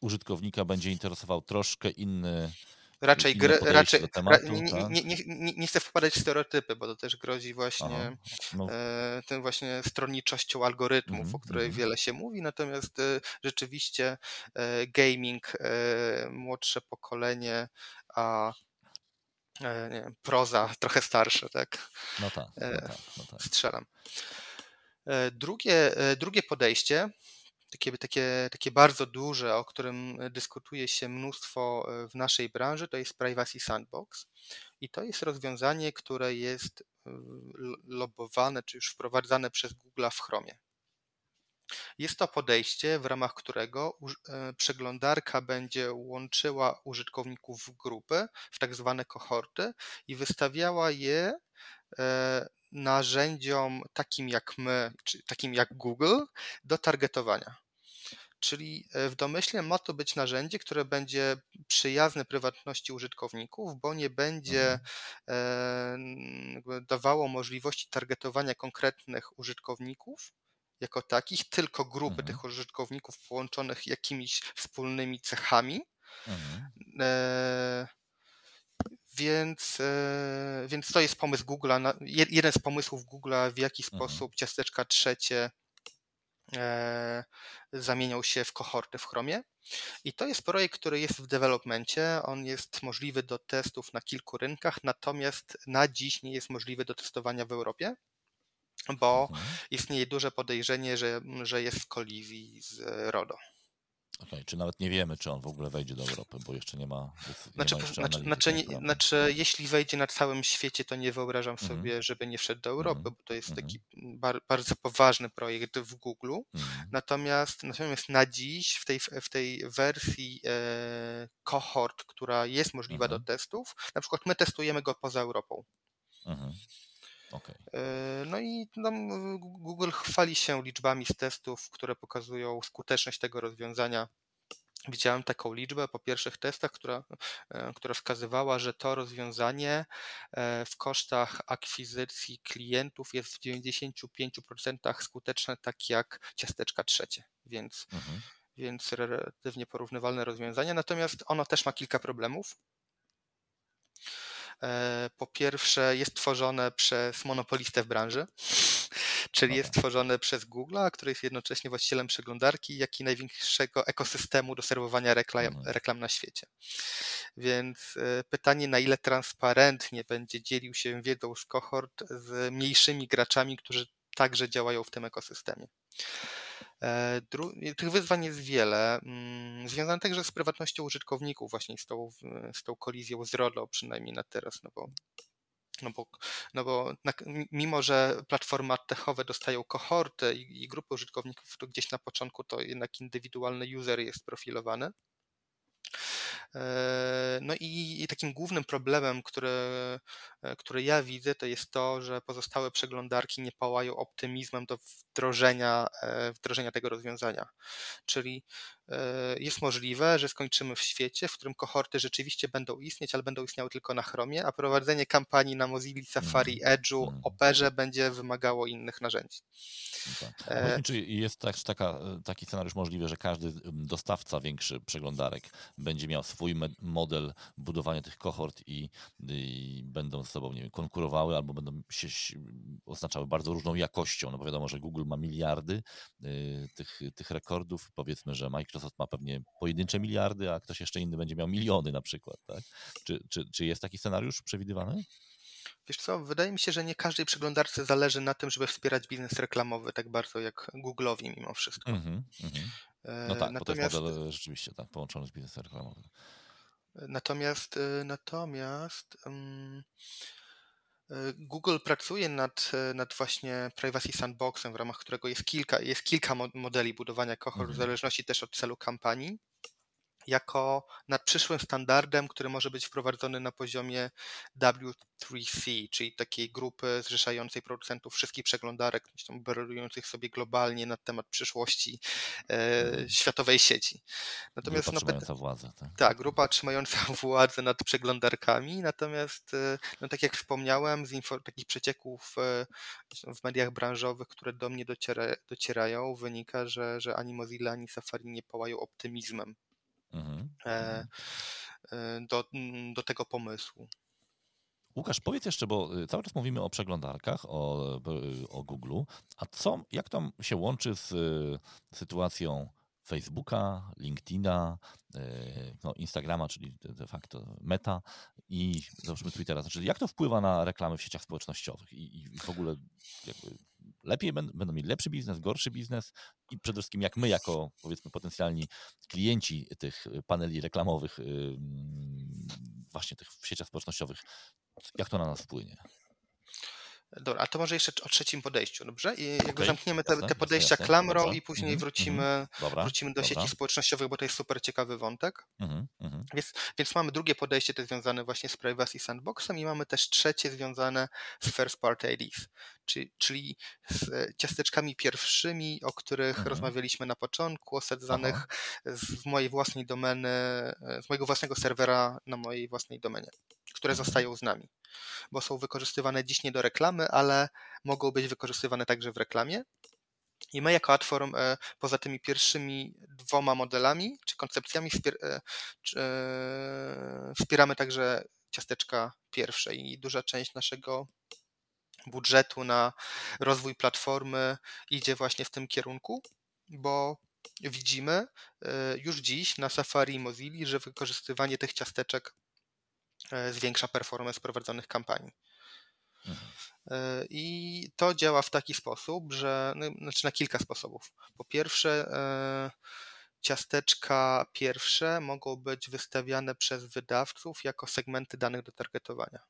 użytkownika będzie interesował troszkę inny raczej, gry, raczej tematu, ra, nie, tak? nie, nie, nie, chcę wpadać w stereotypy, bo to też grozi właśnie no. e, tym właśnie stronniczością algorytmów, mm, o której mm. wiele się mówi, natomiast e, rzeczywiście e, gaming, e, młodsze pokolenie, a nie wiem, proza trochę starsze, tak? No tak, no e, tak, no tak. Strzelam. E, drugie, drugie podejście, takie, takie, takie bardzo duże, o którym dyskutuje się mnóstwo w naszej branży, to jest Privacy Sandbox. I to jest rozwiązanie, które jest lobowane, czy już wprowadzane przez Google w Chromie. Jest to podejście, w ramach którego e, przeglądarka będzie łączyła użytkowników w grupy, w tak zwane kohorty i wystawiała je e, narzędziom takim jak my, czy takim jak Google, do targetowania. Czyli e, w domyśle ma to być narzędzie, które będzie przyjazne prywatności użytkowników, bo nie będzie mhm. dawało możliwości targetowania konkretnych użytkowników, jako takich, tylko grupy mhm. tych użytkowników połączonych jakimiś wspólnymi cechami. Mhm. E, więc, e, więc to jest pomysł Google'a, jeden z pomysłów Google'a, w jaki mhm. sposób ciasteczka trzecie e, zamienią się w kohorty w Chromie. I to jest projekt, który jest w developmencie. On jest możliwy do testów na kilku rynkach, natomiast na dziś nie jest możliwy do testowania w Europie bo mhm. istnieje duże podejrzenie, że, że jest w kolizji z RODO. Okay, czy nawet nie wiemy, czy on w ogóle wejdzie do Europy, bo jeszcze nie ma. Nie znaczy, ma znaczy, znaczy, nie, znaczy, jeśli wejdzie na całym świecie, to nie wyobrażam mhm. sobie, żeby nie wszedł do Europy, mhm. bo to jest taki bar, bardzo poważny projekt w Google. Natomiast, natomiast na dziś, w tej, w tej wersji e, cohort, która jest możliwa do testów, na przykład my testujemy go poza Europą. Okay. E, no i Google chwali się liczbami z testów, które pokazują skuteczność tego rozwiązania. Widziałem taką liczbę po pierwszych testach, która, e, która wskazywała, że to rozwiązanie e, w kosztach akwizycji klientów jest w 95% skuteczne, tak jak ciasteczka trzecie, więc, mhm. więc relatywnie porównywalne rozwiązanie. Natomiast ono też ma kilka problemów. E, po pierwsze jest tworzone przez monopolistę w branży, czyli jest tworzone przez Google, który jest jednocześnie właścicielem przeglądarki, jak i największego ekosystemu do serwowania reklam, mhm. reklam na świecie. Więc e, pytanie, na ile transparentnie będzie dzielił się wiedzą z kohort z mniejszymi graczami, którzy także działają w tym ekosystemie. E, tych wyzwań jest wiele, mm, związane także z prywatnością użytkowników, właśnie z tą, z tą kolizją z RODO, przynajmniej na teraz, no bo no bo, no bo mimo, że platformy techowe dostają kohorty i, i grupy użytkowników, to gdzieś na początku to jednak indywidualny user jest profilowany. E, no i, takim głównym problemem, który, e, który ja widzę, to jest to, że pozostałe przeglądarki nie pałają optymizmem do wdrożenia, e, wdrożenia tego rozwiązania. Czyli jest możliwe, że skończymy w świecie, w którym kohorty rzeczywiście będą istnieć, ale będą istniały tylko na Chromie, a prowadzenie kampanii na Mozilla, Safari, mhm. Edge'u, mhm. Operze będzie wymagało innych narzędzi. No tak. czy jest też taka, taki scenariusz możliwy, że każdy dostawca większy przeglądarek będzie miał swój model budowania tych kohort i, i będą z sobą nie wiem, konkurowały albo będą się oznaczały bardzo różną jakością. No bo wiadomo, że Google ma miliardy y, tych, tych rekordów. Powiedzmy, że Microsoft ma pewnie pojedyncze miliardy, a ktoś jeszcze inny będzie miał miliony na przykład. Tak? Czy, czy, czy jest taki scenariusz przewidywany? Wiesz co, wydaje mi się, że nie każdej przeglądarce zależy na tym, żeby wspierać biznes reklamowy tak bardzo jak Google'owi mimo wszystko. Mm -hmm, No tak, Natomiast... bo to jest model rzeczywiście tak, połączony z biznesem reklamowym. Natomiast, y, natomiast um, Google pracuje nad, nad właśnie Privacy Sandboxem, w ramach którego jest kilka, jest kilka modeli budowania kohort, w mhm. zależności też od celu kampanii jako nad przyszłym standardem, który może być wprowadzony na poziomie W3C, czyli takiej grupy zrzeszającej producentów wszystkich przeglądarek, barujących sobie globalnie na temat przyszłości e, mhm. światowej sieci. Natomiast, grupa no, trzymająca władzę. Tak? tak, grupa trzymająca władzę nad przeglądarkami, natomiast e, no, tak jak wspomniałem, z takich przecieków e, w mediach branżowych, które do mnie dociera, docierają, wynika, że, że ani Mozilla, ani Safari nie pałają optymizmem Mhm, e, mhm. E, do, do tego pomysłu. Łukasz, powiedz jeszcze, bo y, cały czas mówimy o przeglądarkach, o, o Google, a co, jak to się łączy z y, sytuacją Facebooka, LinkedIna, y, no Instagrama, czyli de facto Meta i załóżmy Twittera. Znaczy, jak to wpływa na reklamy w sieciach społecznościowych i, i w ogóle jakby lepiej będą, mieli lepszy biznes, gorszy biznes i przede wszystkim jak my jako powiedzmy potencjalni klienci tych paneli reklamowych właśnie tych w sieciach społecznościowych, jak to na nas wpłynie? Dobra, a to może jeszcze o trzecim podejściu, dobrze? I jakby okay, zamkniemy te, te podejścia jasne, klamrą dobra. i później mm -hmm, wrócimy, dobra, wrócimy do dobra. sieci społecznościowych, bo to jest super ciekawy wątek. Mm -hmm. więc, więc mamy drugie podejście, to związane właśnie z Privacy Sandboxem i mamy też trzecie związane z First Party IDs, czyli, czyli z e, ciasteczkami pierwszymi, o których -hmm. rozmawialiśmy na początku, osadzanych z mojej własnej domeny, e, z mojego własnego serwera na mojej własnej domenie, które mhm. zostają z nami bo są wykorzystywane dziś nie do reklamy, ale mogą być wykorzystywane także w reklamie. I my jako Adform e, poza tymi pierwszymi dwoma modelami czy koncepcjami wspieramy także ciasteczka pierwsze i duża część naszego budżetu na rozwój platformy idzie właśnie w tym kierunku, bo widzimy już dziś na Safari i Mozilla, że wykorzystywanie tych ciasteczek E, zwiększa performance prowadzonych kampanii. Mhm. E, I to działa w taki sposób, że, no, znaczy na kilka sposobów. Po pierwsze, ciasteczka pierwsze mogą być wystawiane przez wydawców jako segmenty danych do targetowania.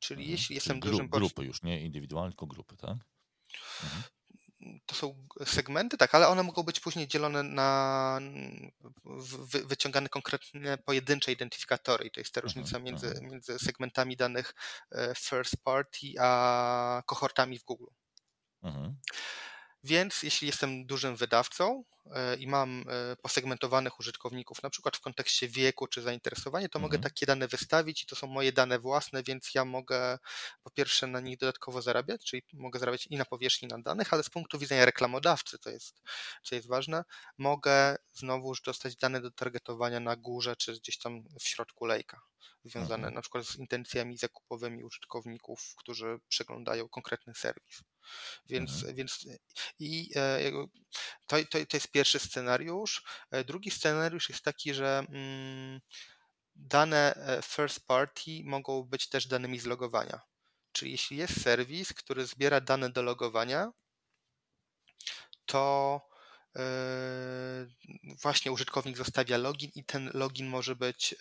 Czyli mhm. jeśli jestem Czyli dużym. Grupy już, nie indywidualnie, tylko grupy, tak? Mhm to są segmenty, tak, ale one mogą być później dzielone na wy, wyciągane konkretne pojedyncze identyfikatory i to jest ta mhm, różnica między, mhm. między segmentami danych e, first party a kohortami w Google. Mhm. Więc jeśli jestem dużym wydawcą e, i mam e, posegmentowanych użytkowników, na przykład w kontekście wieku czy zainteresowania, to mhm. mogę takie dane wystawić i to są moje dane własne, więc ja mogę po pierwsze na nich dodatkowo zarabiać, czyli mogę zarabiać i na powierzchni na danych, ale z punktu widzenia reklamodawcy, to jest, co jest ważne, mogę znowuż dostać dane do targetowania na górze czy gdzieś tam w środku lejka związane mhm. na przykład z intencjami zakupowymi użytkowników, którzy przeglądają konkretny serwis. Więc, mhm. więc i e, to, to, to jest pierwszy scenariusz. E, drugi scenariusz jest taki, że mm, dane e, first party mogą być też danymi z logowania. Czyli jeśli jest serwis, który zbiera dane do logowania, to właśnie użytkownik zostawia login i ten login może być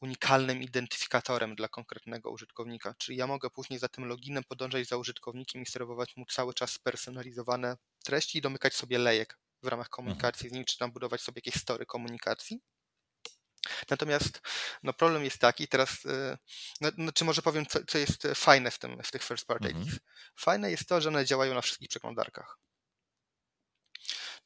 unikalnym identyfikatorem dla konkretnego użytkownika. Czyli ja mogę później za tym loginem podążać za użytkownikiem i serwować mu cały czas spersonalizowane treści i domykać sobie lejek w ramach mhm. komunikacji z nim, czy tam budować sobie jakieś story komunikacji. Natomiast no, problem jest taki, teraz, y, no, no, czy może powiem, co, co, jest fajne w, tym, w tych first party mhm. Fajne jest to, że one działają na wszystkich przeglądarkach.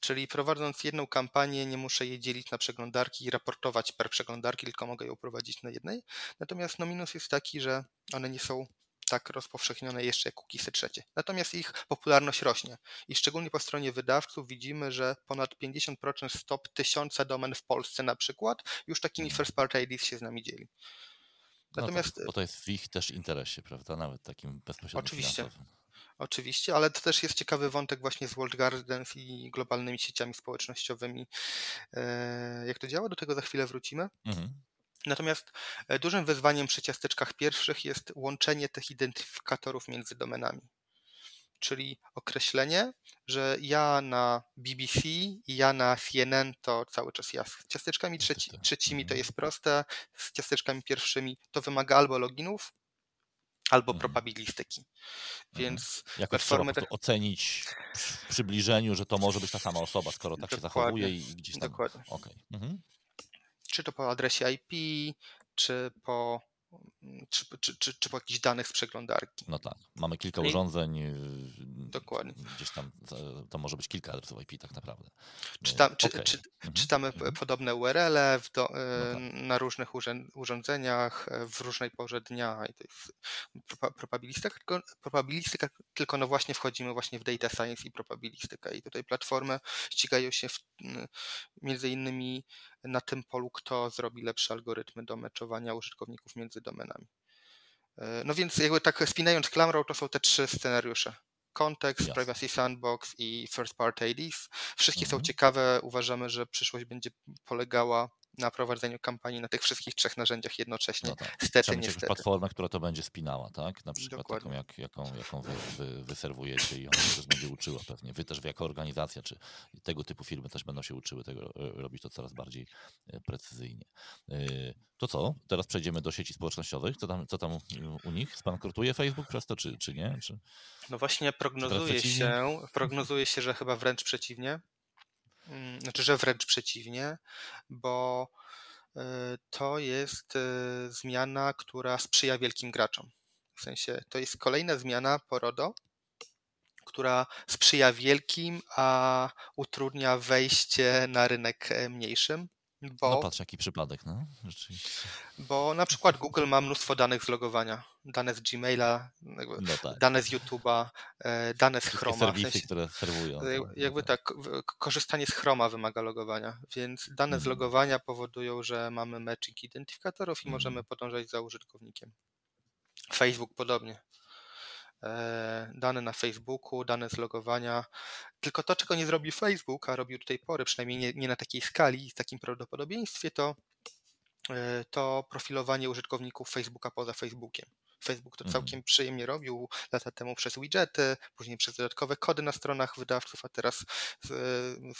Czyli prowadząc jedną kampanię, nie muszę jej dzielić na przeglądarki i raportować per przeglądarki, tylko mogę ją prowadzić na jednej. Natomiast no minus jest taki, że one nie są tak rozpowszechnione jeszcze jak cookiesy trzecie. Natomiast ich popularność rośnie i szczególnie po stronie wydawców widzimy, że ponad 50% stop tysiąca domen w Polsce na przykład już takimi mhm. first party IDs się z nami dzieli. Natomiast, no tak, bo to jest w ich też interesie, prawda? Nawet takim bezpośrednim Oczywiście. Finansowym. Oczywiście, ale to też jest ciekawy wątek właśnie z World Gardens i globalnymi sieciami społecznościowymi. E, jak to działa? Do tego za chwilę wrócimy. Mhm. Natomiast e, dużym wyzwaniem przy ciasteczkach pierwszych jest łączenie tych identyfikatorów między domenami. Czyli określenie, że ja na BBC i ja na CNN to cały czas ja. Z ciasteczkami trzeci, trzecimi to mhm. jest proste, z ciasteczkami pierwszymi to wymaga albo loginów, albo mhm. probabilistyki. Mhm. Więc Jakoś platformy trzeba ocenić w przybliżeniu, że to może być ta sama osoba, skoro tak Dokładnie. się zachowuje i gdzieś tam. Dokładnie. Okay. Mhm. Czy to po adresie IP, czy po czy, czy, czy, czy po jakichś danych z przeglądarki. No tak, mamy kilka urządzeń. Y, Dokładnie. Gdzieś tam to może być kilka adresów IP tak naprawdę. Czytam, czy, okay. czy, mhm. Czytamy mhm. podobne URL-e do, y, no tak. na różnych urządzeniach e, w różnej porze dnia i to jest probabilistyka, tylko, probabilistyka, tylko no właśnie wchodzimy właśnie w data science i probabilistykę i tutaj platformy ścigają się w, między innymi na tym polu, kto zrobi lepsze algorytmy do meczowania użytkowników między domenami. E, no więc jakby tak spinając klamrą, to są te trzy scenariusze. Kontekst, yes. Privacy Sandbox i First Party IDs. Wszystkie mhm. są ciekawe. Uważamy, że przyszłość będzie polegała na prowadzeniu kampanii na tych wszystkich trzech narzędziach jednocześnie. No tak. Stety, Trzeba niestety. platformę, która to będzie spinała, tak? Na przykład Dokładnie. taką, jak, jaką, jaką wy, wy, wy serwujecie i ona też będzie uczyła pewnie. Wy też jako organizacja, czy tego typu firmy też będą się uczyły tego, e, robić to coraz bardziej e, precyzyjnie. E, to co? Teraz przejdziemy do sieci społecznościowych. Co tam, co tam u nich? Spankrutuje Facebook przez to, czy, czy nie? Czy, no właśnie prognozuje się, prognozuje się, że chyba wręcz przeciwnie. Mm, znaczy, że wręcz przeciwnie, bo e, to jest e, zmiana, która sprzyja wielkim graczom. W sensie to jest kolejna zmiana porodo, która sprzyja wielkim, a utrudnia wejście na rynek e, mniejszym. Bo, no patrz, jaki przypadek, no, rzeczywiście. Bo na przykład Google ma mnóstwo danych z logowania. Dane z Gmaila, no tak. dane z YouTube'a, e, dane z Chroma. serwisy, w sensie, które serwują. Tak, jakby tak, korzystanie z Chroma wymaga logowania, więc dane z mhm. logowania powodują, że mamy matching identyfikatorów i mm. możemy podążać za użytkownikiem. Facebook podobnie. E, dane na Facebooku, dane z logowania. Tylko to, czego nie zrobi Facebook, a robił do tej pory, przynajmniej nie, nie na takiej skali w takim prawdopodobieństwie, to, e, to profilowanie użytkowników Facebooka poza Facebookiem. Facebook to mhm. całkiem przyjemnie robił lata temu przez widgety, później przez dodatkowe kody na stronach wydawców, a teraz z,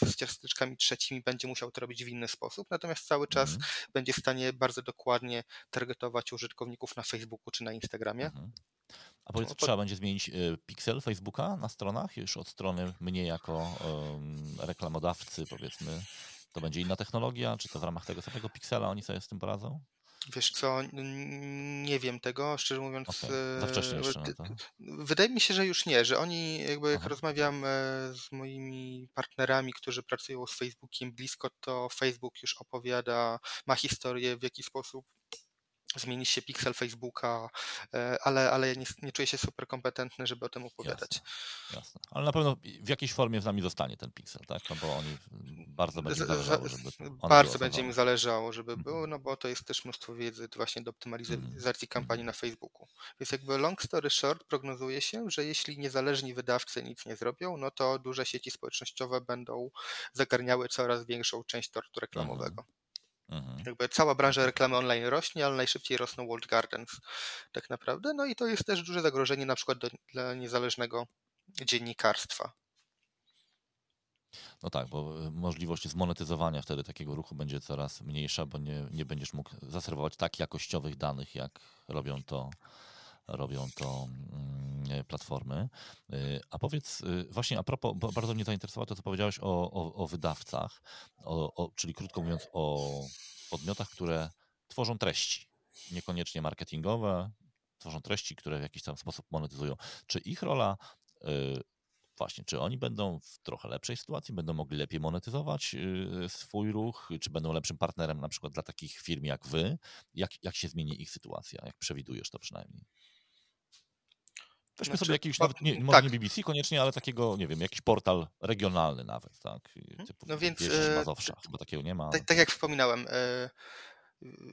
z ciasteczkami trzecimi będzie musiał to robić w inny sposób. Natomiast cały czas mhm. będzie w stanie bardzo dokładnie targetować użytkowników na Facebooku czy na Instagramie. Mhm. A powiedz, no, trzeba będzie zmienić y, pixel Facebooka na stronach już od strony mnie jako um, reklamodawcy, powiedzmy. To będzie inna technologia, czy to w ramach tego samego piksela oni sobie z tym poradzą? Wiesz co, nie wiem tego, szczerze mówiąc. Okay. Wcześnie jeszcze, no. Wydaje mi się, że już nie, że oni jakby jak rozmawiam e, z moimi partnerami, którzy pracują z Facebookiem blisko, to Facebook już opowiada, ma historię w jaki sposób zmieni się pixel Facebooka, e, ale, ale ja nie, nie, czuję się super kompetentny, żeby o tym opowiadać. Jasne, jasne. Ale na pewno w jakiejś formie z nami zostanie ten pixel, tak? No bo oni bardzo będzie zależało, żeby Bardzo będzie im zależało, żeby mhm. było, no bo to jest też mnóstwo wiedzy właśnie do optymalizacji mm. kampanii na Facebooku. Więc jakby long story short prognozuje się, że jeśli niezależni wydawcy nic nie zrobią, no to duże sieci społecznościowe będą zagarniały coraz większą część tortu reklamowego. Mm. Mhm. Jakby cała branża reklamy online rośnie, ale najszybciej rosną World Gardens tak naprawdę. No i to jest też duże zagrożenie na przykład do, dla niezależnego dziennikarstwa. No tak, bo e, możliwość zmonetyzowania wtedy takiego ruchu będzie coraz mniejsza, bo nie, nie będziesz mógł zaserwować tak jakościowych danych, jak robią to robią to mm, platformy. E, a powiedz, e, właśnie a propos, bardzo mnie zainteresowało to, co powiedziałeś o, o, o wydawcach, o, czyli krótko mówiąc o podmiotach, które tworzą treści, niekoniecznie marketingowe, tworzą treści, które w jakiś tam sposób monetyzują. Czy ich rola właśnie, czy oni będą w trochę lepszej sytuacji, będą mogli lepiej monetyzować swój ruch, czy będą lepszym partnerem na przykład dla takich firm jak wy? Jak, jak się zmieni ich sytuacja? Jak przewidujesz to przynajmniej? Weźmy znaczy, sobie jakiś, nawet nie, może tak. nie BBC koniecznie, ale takiego, nie wiem, jakiś portal regionalny nawet, tak? Mhm. Typu, no więc... Wieś, Mazowsza, chyba takiego nie ma. Tak, tak jak wspominałem,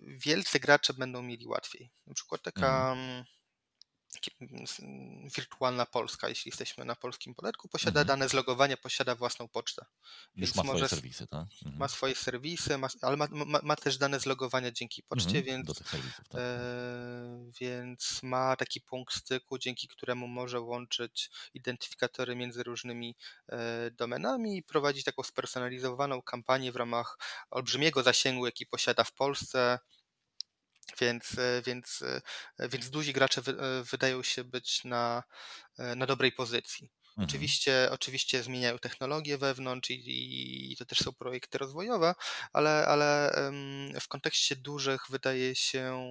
wielcy gracze będą mieli łatwiej. Na przykład taka... Mhm wirtualna Polska, jeśli jesteśmy na polskim poletku, posiada mhm. dane zlogowania, posiada własną pocztę. Już ma swoje serwisy, tak? Mhm. Ma swoje serwisy, ma, ale ma, ma, ma, też dane zlogowania dzięki poczcie, mhm. więc, serwisów, tak. e, więc ma taki punkt styku, dzięki któremu może łączyć identyfikatory między różnymi e, domenami i prowadzić taką spersonalizowaną kampanię w ramach olbrzymiego zasięgu, jaki posiada w Polsce więc, e, więc, e, więc duzi gracze e, wydają się być na, na dobrej pozycji. Mhm. Oczywiście, oczywiście zmieniają technologie wewnątrz i, i, to też są projekty rozwojowe, ale, ale w kontekście dużych wydaje się,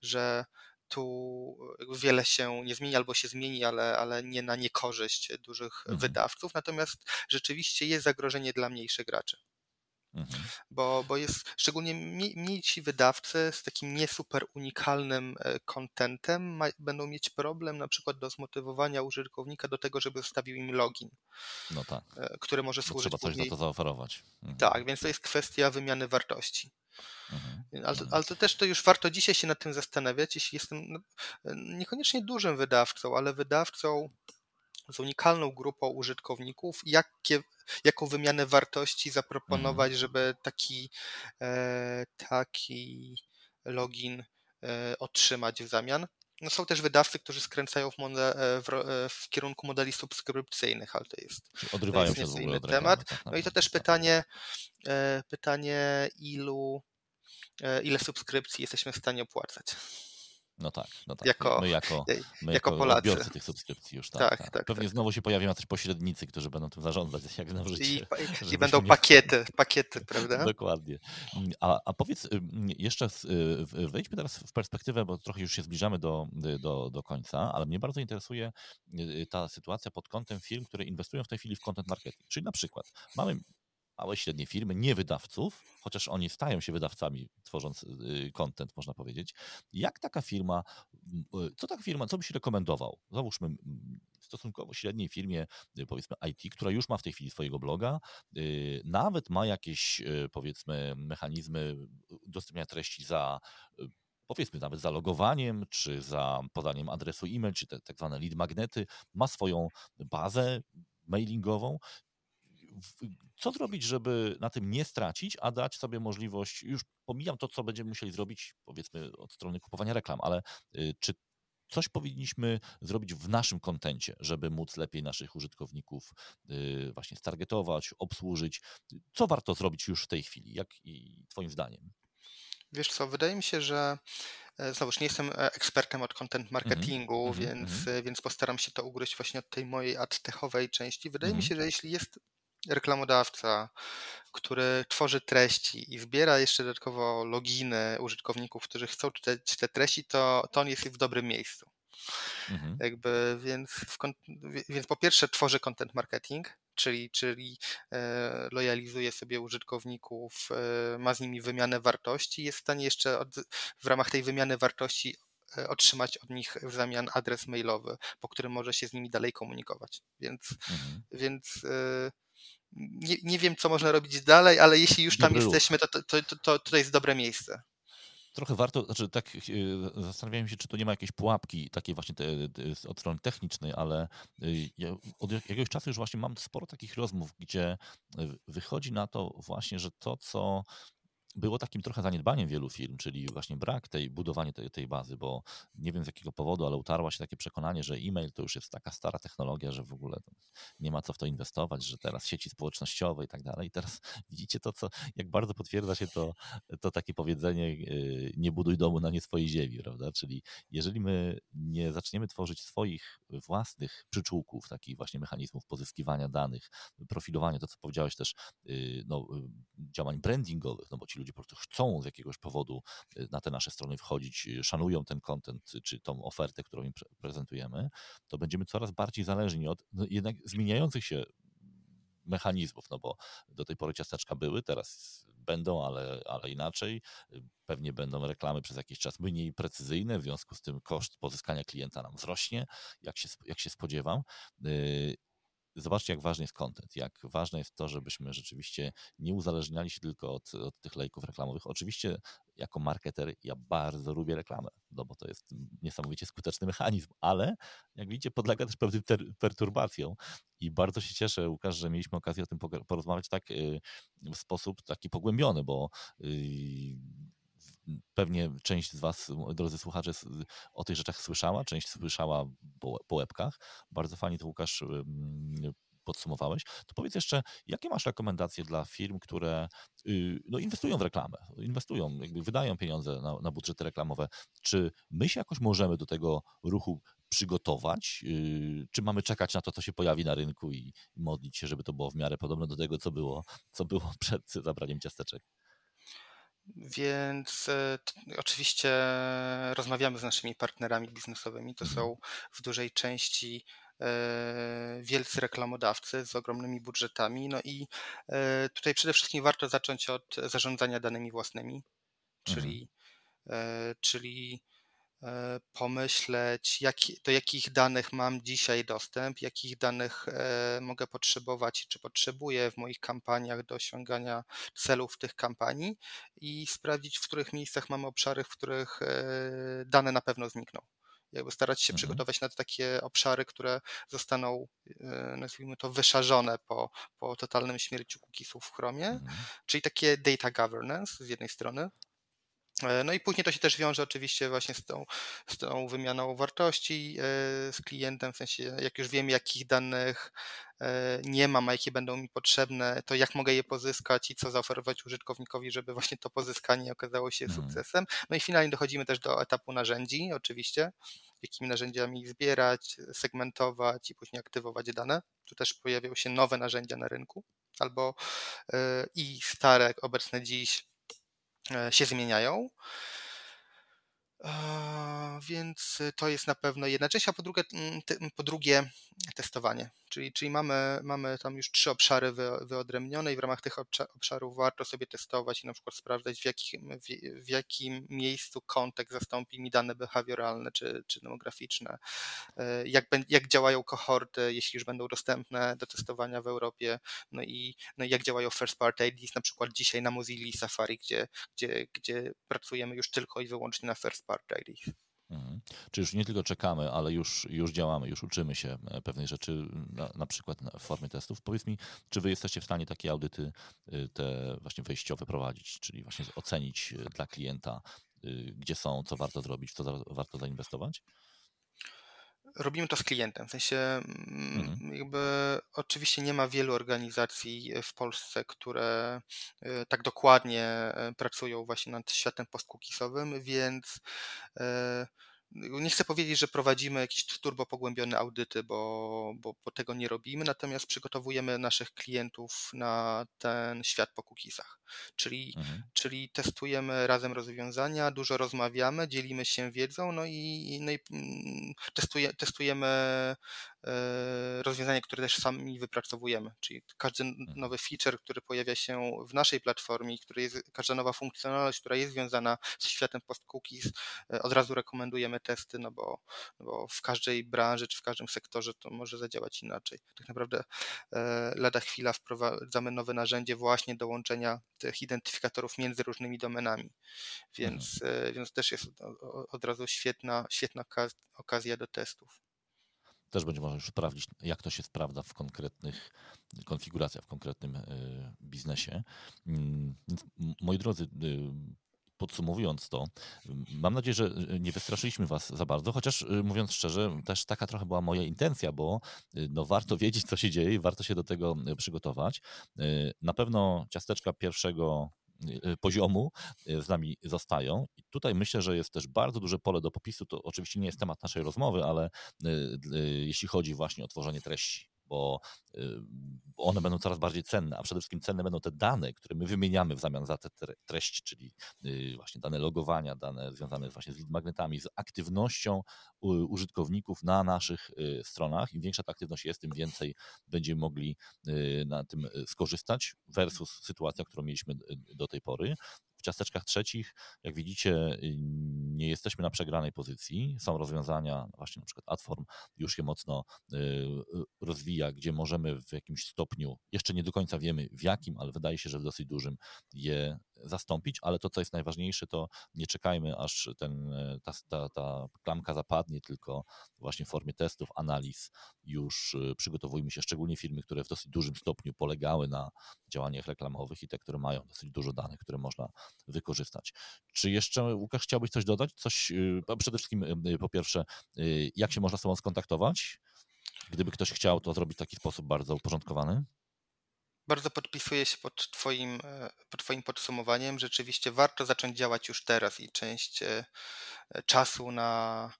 że tu wiele się nie zmieni albo się zmieni, ale, ale nie na niekorzyść dużych mhm. wydawców. Natomiast rzeczywiście jest zagrożenie dla mniejszych graczy. Mhm. Bo, bo jest szczególnie mniejsi wydawcy z takim nie super unikalnym kontentem będą mieć problem na przykład do zmotywowania użytkownika do tego, żeby zostawił im login. No tak. E, który może służyć. Trzeba coś później... za to zaoferować. Mhm. Tak, więc to jest kwestia wymiany wartości. Mhm. Ale, ale, to też to już warto dzisiaj się nad tym zastanawiać, jeśli jestem no, e, niekoniecznie dużym wydawcą, ale wydawcą z unikalną grupą użytkowników, jakie, jaką wymianę wartości zaproponować, mhm. żeby taki, e, taki login e, otrzymać w zamian. No są też wydawcy, którzy skręcają w, e, w, w, kierunku modeli subskrypcyjnych, ale to jest, Odrywają to jest inny temat. Tak no i to też pytanie, pytanie ilu, ile subskrypcji jesteśmy w stanie opłacać. No tak, no tak. Jako, my jako, my jako, jako Polacy. odbiorcy tych subskrypcji już, tak. tak, tak. tak Pewnie tak. znowu się pojawią jacyś pośrednicy, którzy będą tym zarządzać, jak znam życie. I, i będą nie... pakiety, pakiety, prawda? Dokładnie. A, a powiedz jeszcze, wejdźmy teraz w perspektywę, bo trochę już się zbliżamy do, do, do końca, ale mnie bardzo interesuje y, ta sytuacja pod kątem firm, które inwestują w tej chwili w content marketing. Czyli na przykład mamy małe, średnie firmy, nie wydawców, chociaż oni stają się wydawcami, tworząc y, content, można powiedzieć. Jak taka firma, y, co taka firma, co byś rekomendował? Załóżmy stosunkowo średniej firmie, y, powiedzmy IT, która już ma w tej chwili swojego bloga, nawet ma jakieś, powiedzmy, mechanizmy udostępniania treści za powiedzmy nawet za logowaniem, czy za podaniem adresu e-mail, czy te tak zwane lead magnety, ma swoją bazę mailingową co zrobić, żeby na tym nie stracić, a dać sobie możliwość, już pomijam to, co będziemy musieli zrobić, powiedzmy, od strony kupowania reklam, ale y, czy coś powinniśmy zrobić w naszym kontencie, żeby móc lepiej naszych użytkowników y, właśnie stargetować, obsłużyć? Co warto zrobić już w tej chwili? Jak i Twoim zdaniem? Wiesz co, wydaje mi się, że e, znowuż nie jestem e, ekspertem od content mhm, marketingu, mm -hmm, więc, mm -hmm. więc postaram się to ugryźć właśnie od tej mojej adtechowej części. Wydaje mm -hmm. mi mhm. się, że jeśli jest reklamodawca, który tworzy treści i zbiera jeszcze dodatkowo loginy użytkowników, którzy chcą czytać te treści, to, to on jest w dobrym miejscu. Mhm. Jakby, więc, w, więc po pierwsze tworzy content marketing, czyli, czyli e, lojalizuje sobie użytkowników, e, ma z nimi wymianę wartości, jest w stanie jeszcze od, w ramach tej wymiany wartości e, otrzymać od nich w zamian adres mailowy, po którym może się z nimi dalej komunikować. Więc, mhm. więc e, nie, nie wiem, co można robić dalej, ale jeśli już tam Dobry jesteśmy, to, to, to, to, to jest dobre miejsce. Trochę warto, znaczy tak e, zastanawiałem się, czy to nie ma jakiejś pułapki takiej właśnie te, te, od strony technicznej, ale e, ja od jakiegoś czasu już właśnie mam sporo takich rozmów, gdzie e, wychodzi na to właśnie, że to, co było takim trochę zaniedbaniem wielu firm, czyli właśnie brak tej budowania tej, tej bazy, bo nie wiem z jakiego powodu, ale utarła się takie przekonanie, że e-mail to już jest taka stara technologia, że w ogóle nie ma co w to inwestować, że teraz sieci społecznościowe i tak dalej. I teraz widzicie to, co, jak bardzo potwierdza się to, to takie powiedzenie y, nie buduj domu na nie swojej ziemi, prawda? Czyli jeżeli my nie zaczniemy tworzyć swoich własnych przyczółków, takich właśnie mechanizmów pozyskiwania danych, profilowania, to co powiedziałeś też, y, no, y, działań brandingowych, no bo ci ludzie ludzie po prostu chcą z jakiegoś powodu y, na te nasze strony wchodzić, y, szanują ten content czy tą ofertę, którą im prezentujemy, to będziemy coraz bardziej zależni od no, jednak zmieniających się mechanizmów, no bo do tej pory ciasteczka były, teraz będą, ale, ale inaczej. Pewnie będą reklamy przez jakiś czas mniej precyzyjne, w związku z tym koszt pozyskania klienta nam wzrośnie, jak się, jak się spodziewam zobaczcie, jak ważny jest content, jak ważne jest to, żebyśmy rzeczywiście nie uzależniali się tylko od, od tych lejków reklamowych. Oczywiście jako marketer ja bardzo lubię reklamę, no bo to jest niesamowicie skuteczny mechanizm, ale jak widzicie podlega też pewnym perturbacjom i bardzo się cieszę, Łukasz, że mieliśmy okazję o tym porozmawiać tak y, w sposób taki pogłębiony, bo y, pewnie część z Was, drodzy słuchacze, o tych rzeczach słyszała, część słyszała po, łebkach. Bardzo fajnie to Łukasz podsumowałeś, to powiedz jeszcze, jakie masz rekomendacje dla firm, które y, no, inwestują w reklamę, inwestują, jakby wydają pieniądze na, na budżety reklamowe. Czy my się jakoś możemy do tego ruchu przygotować? Y, czy mamy czekać na to, co się pojawi na rynku i modlić się, żeby to było w miarę podobne do tego, co było, co było przed zabraniem ciasteczek? Więc e, oczywiście rozmawiamy z naszymi partnerami biznesowymi. To mhm. są w dużej części e, wielcy reklamodawcy z ogromnymi budżetami. No i e, tutaj przede wszystkim warto zacząć od zarządzania danymi własnymi, czyli, mhm. czyli pomyśleć, jak, do jakich danych mam dzisiaj dostęp, jakich danych e, mogę potrzebować, czy potrzebuję w moich kampaniach do osiągania celów tych kampanii i sprawdzić, w których miejscach mamy obszary, w których e, dane na pewno znikną. Jakby starać się mhm. przygotować na takie obszary, które zostaną, nazwijmy to, wyszarzone po, po totalnym śmierciu cookiesów w Chromie, mhm. czyli takie data governance z jednej strony, E, no i później to się też wiąże oczywiście właśnie z tą, z tą wymianą wartości e, z klientem, w sensie jak już wiem, jakich danych e, nie mam, a jakie będą mi potrzebne, to jak mogę je pozyskać i co zaoferować użytkownikowi, żeby właśnie to pozyskanie okazało się mhm. sukcesem. No i finalnie dochodzimy też do etapu narzędzi, oczywiście, jakimi narzędziami zbierać, segmentować i później aktywować dane. Tu też pojawiają się nowe narzędzia na rynku, albo i stare, obecne dziś E, się zmieniają. Więc to jest na pewno jedna część, a po drugie, mm, po drugie testowanie. Czyli, czyli mamy, mamy tam już trzy obszary wyodrębnione i w ramach tych obszarów warto sobie testować i na przykład sprawdzać, w jakim, w, jakim miejscu kontekst zastąpi mi dane behawioralne czy, czy demograficzne, e, jak, jak działają kohorty, jeśli już będą dostępne do testowania w Europie, no i, no jak działają first party IDs, na przykład dzisiaj na Mozilla Safari, gdzie, gdzie, gdzie pracujemy już tylko i wyłącznie na first party IDs. Mhm. Czy już nie tylko czekamy, ale już, już działamy, już uczymy się e, pewnej rzeczy, na, na przykład w formie testów. Powiedz mi, czy wy jesteście w stanie takie audyty y, te właśnie wejściowe prowadzić, czyli właśnie ocenić y, dla klienta, gdzie są, co warto zrobić, co warto zainwestować? Robimy to z klientem, w sensie mm, mhm. jakby oczywiście nie ma wielu organizacji w Polsce, które tak dokładnie pracują właśnie nad światem postkukisowym, więc nie chcę powiedzieć, że prowadzimy jakieś turbo pogłębione audyty, bo, bo, bo, tego nie robimy, natomiast przygotowujemy naszych klientów na ten świat po cookiesach. Czyli, mhm. czyli testujemy razem rozwiązania, dużo rozmawiamy, dzielimy się wiedzą, no i, no i mm, testuje, testujemy e, rozwiązania, które też sami wypracowujemy. Czyli każdy mhm. nowy feature, który pojawia się w naszej platformie, który jest, każda nowa funkcjonalność, która jest związana z światem post-cookies, e, od razu rekomendujemy testy, no bo, no bo w każdej branży czy w każdym sektorze to może zadziałać inaczej. Tak naprawdę e, lada chwila wprowadzamy nowe narzędzie właśnie do łączenia tych identyfikatorów między różnymi domenami, więc, mhm. Więc też jest od razu świetna, świetna okazja do testów też będzie można już sprawdzić, jak to się sprawdza w konkretnych konfiguracjach, w konkretnym e, biznesie. Mm, moi drodzy, podsumowując to, mam nadzieję, że nie wystraszyliśmy Was za bardzo, chociaż mówiąc szczerze, też taka trochę była moja intencja, bo no, warto wiedzieć, co się dzieje warto się do tego przygotować. Na pewno ciasteczka pierwszego poziomu z nami zostają. I tutaj myślę, że jest też bardzo duże pole do popisu. To oczywiście nie jest temat naszej rozmowy, ale jeśli chodzi właśnie o tworzenie treści bo one będą coraz bardziej cenne, a przede wszystkim cenne będą te dane, które my wymieniamy w zamian za te treści, czyli właśnie dane logowania, dane związane właśnie z lead magnetami, z aktywnością użytkowników na naszych stronach. Im większa ta aktywność jest, tym więcej będziemy mogli na tym skorzystać versus sytuacja, którą mieliśmy do tej pory ciasteczkach trzecich, jak widzicie, y, nie jesteśmy na przegranej pozycji. Są rozwiązania, właśnie na przykład Adform już je mocno y, y, rozwija, gdzie możemy w jakimś stopniu, jeszcze nie do końca wiemy w jakim, ale wydaje się, że w dosyć dużym je zastąpić, ale to, co jest najważniejsze, to nie czekajmy, aż ten, ta, ta, ta klamka zapadnie, tylko właśnie w formie testów, analiz już przygotowujmy się, szczególnie firmy, które w dosyć dużym stopniu polegały na działaniach reklamowych i te, które mają dosyć dużo danych, które można wykorzystać. Czy jeszcze, Łukasz, chciałbyś coś dodać? Coś, y, przede wszystkim po pierwsze, jak się można z Tobą skontaktować? Gdyby ktoś chciał to zrobić w taki sposób bardzo uporządkowany? Bardzo podpisuję się pod twoim, e, pod twoim podsumowaniem. Rzeczywiście warto zacząć działać już teraz i część e, czasu na,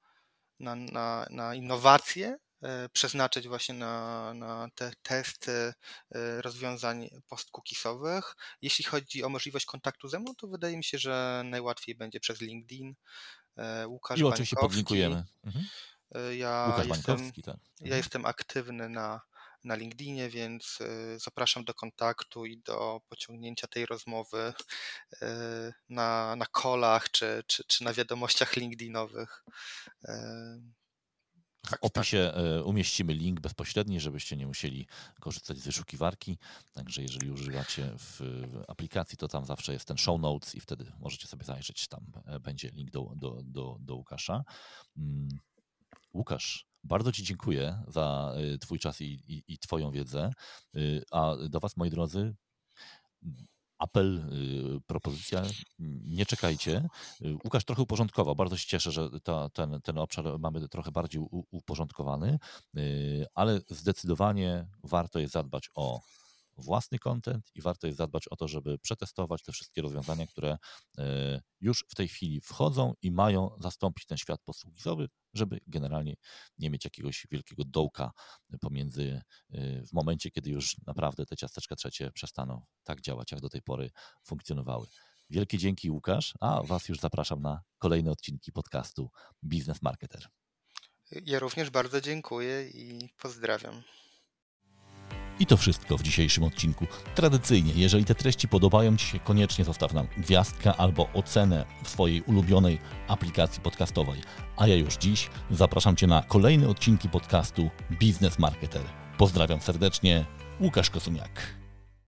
na, na, na innowacje E, przeznaczyć właśnie na, na te testy e, rozwiązań post-cookisowych. Jeśli chodzi o możliwość kontaktu ze mną, to wydaje mi się, że najłatwiej będzie przez LinkedIn. E, Łukasz I oczywiście podlinkujemy. Mhm. Ja Łukasz jestem, tak. Mhm. Ja jestem aktywny na, na LinkedInie, więc zapraszam do kontaktu i do pociągnięcia tej rozmowy na, na kolach czy, czy, czy na wiadomościach LinkedInowych. W tak, opisie tak. E, umieścimy link bezpośredni, żebyście nie musieli korzystać z wyszukiwarki. Także jeżeli używacie w aplikacji, to tam zawsze jest ten show notes i wtedy możecie sobie zajrzeć. Tam e, będzie link do, do, do, do Łukasza. Mm, Łukasz, bardzo Ci dziękuję za e, Twój czas i, i, i Twoją wiedzę. A do Was, moi drodzy, apel, y, propozycja, nie czekajcie. Y, Łukasz trochę uporządkował, bardzo się cieszę, że ta, ten, ten obszar mamy trochę bardziej uporządkowany, y, ale zdecydowanie warto jest zadbać o własny content i warto jest zadbać o to, żeby przetestować te wszystkie rozwiązania, które e, już w tej chwili wchodzą i mają zastąpić ten świat posługizowy, żeby generalnie nie mieć jakiegoś wielkiego dołka pomiędzy e, w momencie, kiedy już naprawdę te ciasteczka trzecie przestaną tak działać, jak do tej pory funkcjonowały. Wielkie dzięki Łukasz, a Was już zapraszam na kolejne odcinki podcastu Business Marketer. Ja również bardzo dziękuję i pozdrawiam. I to wszystko w dzisiejszym odcinku. Tradycyjnie, jeżeli te treści podobają Ci się, koniecznie zostaw nam gwiazdkę albo ocenę w swojej ulubionej aplikacji podcastowej. A ja już dziś zapraszam Cię na kolejne odcinki podcastu Biznes Marketer. Pozdrawiam serdecznie, Łukasz Kosumiak.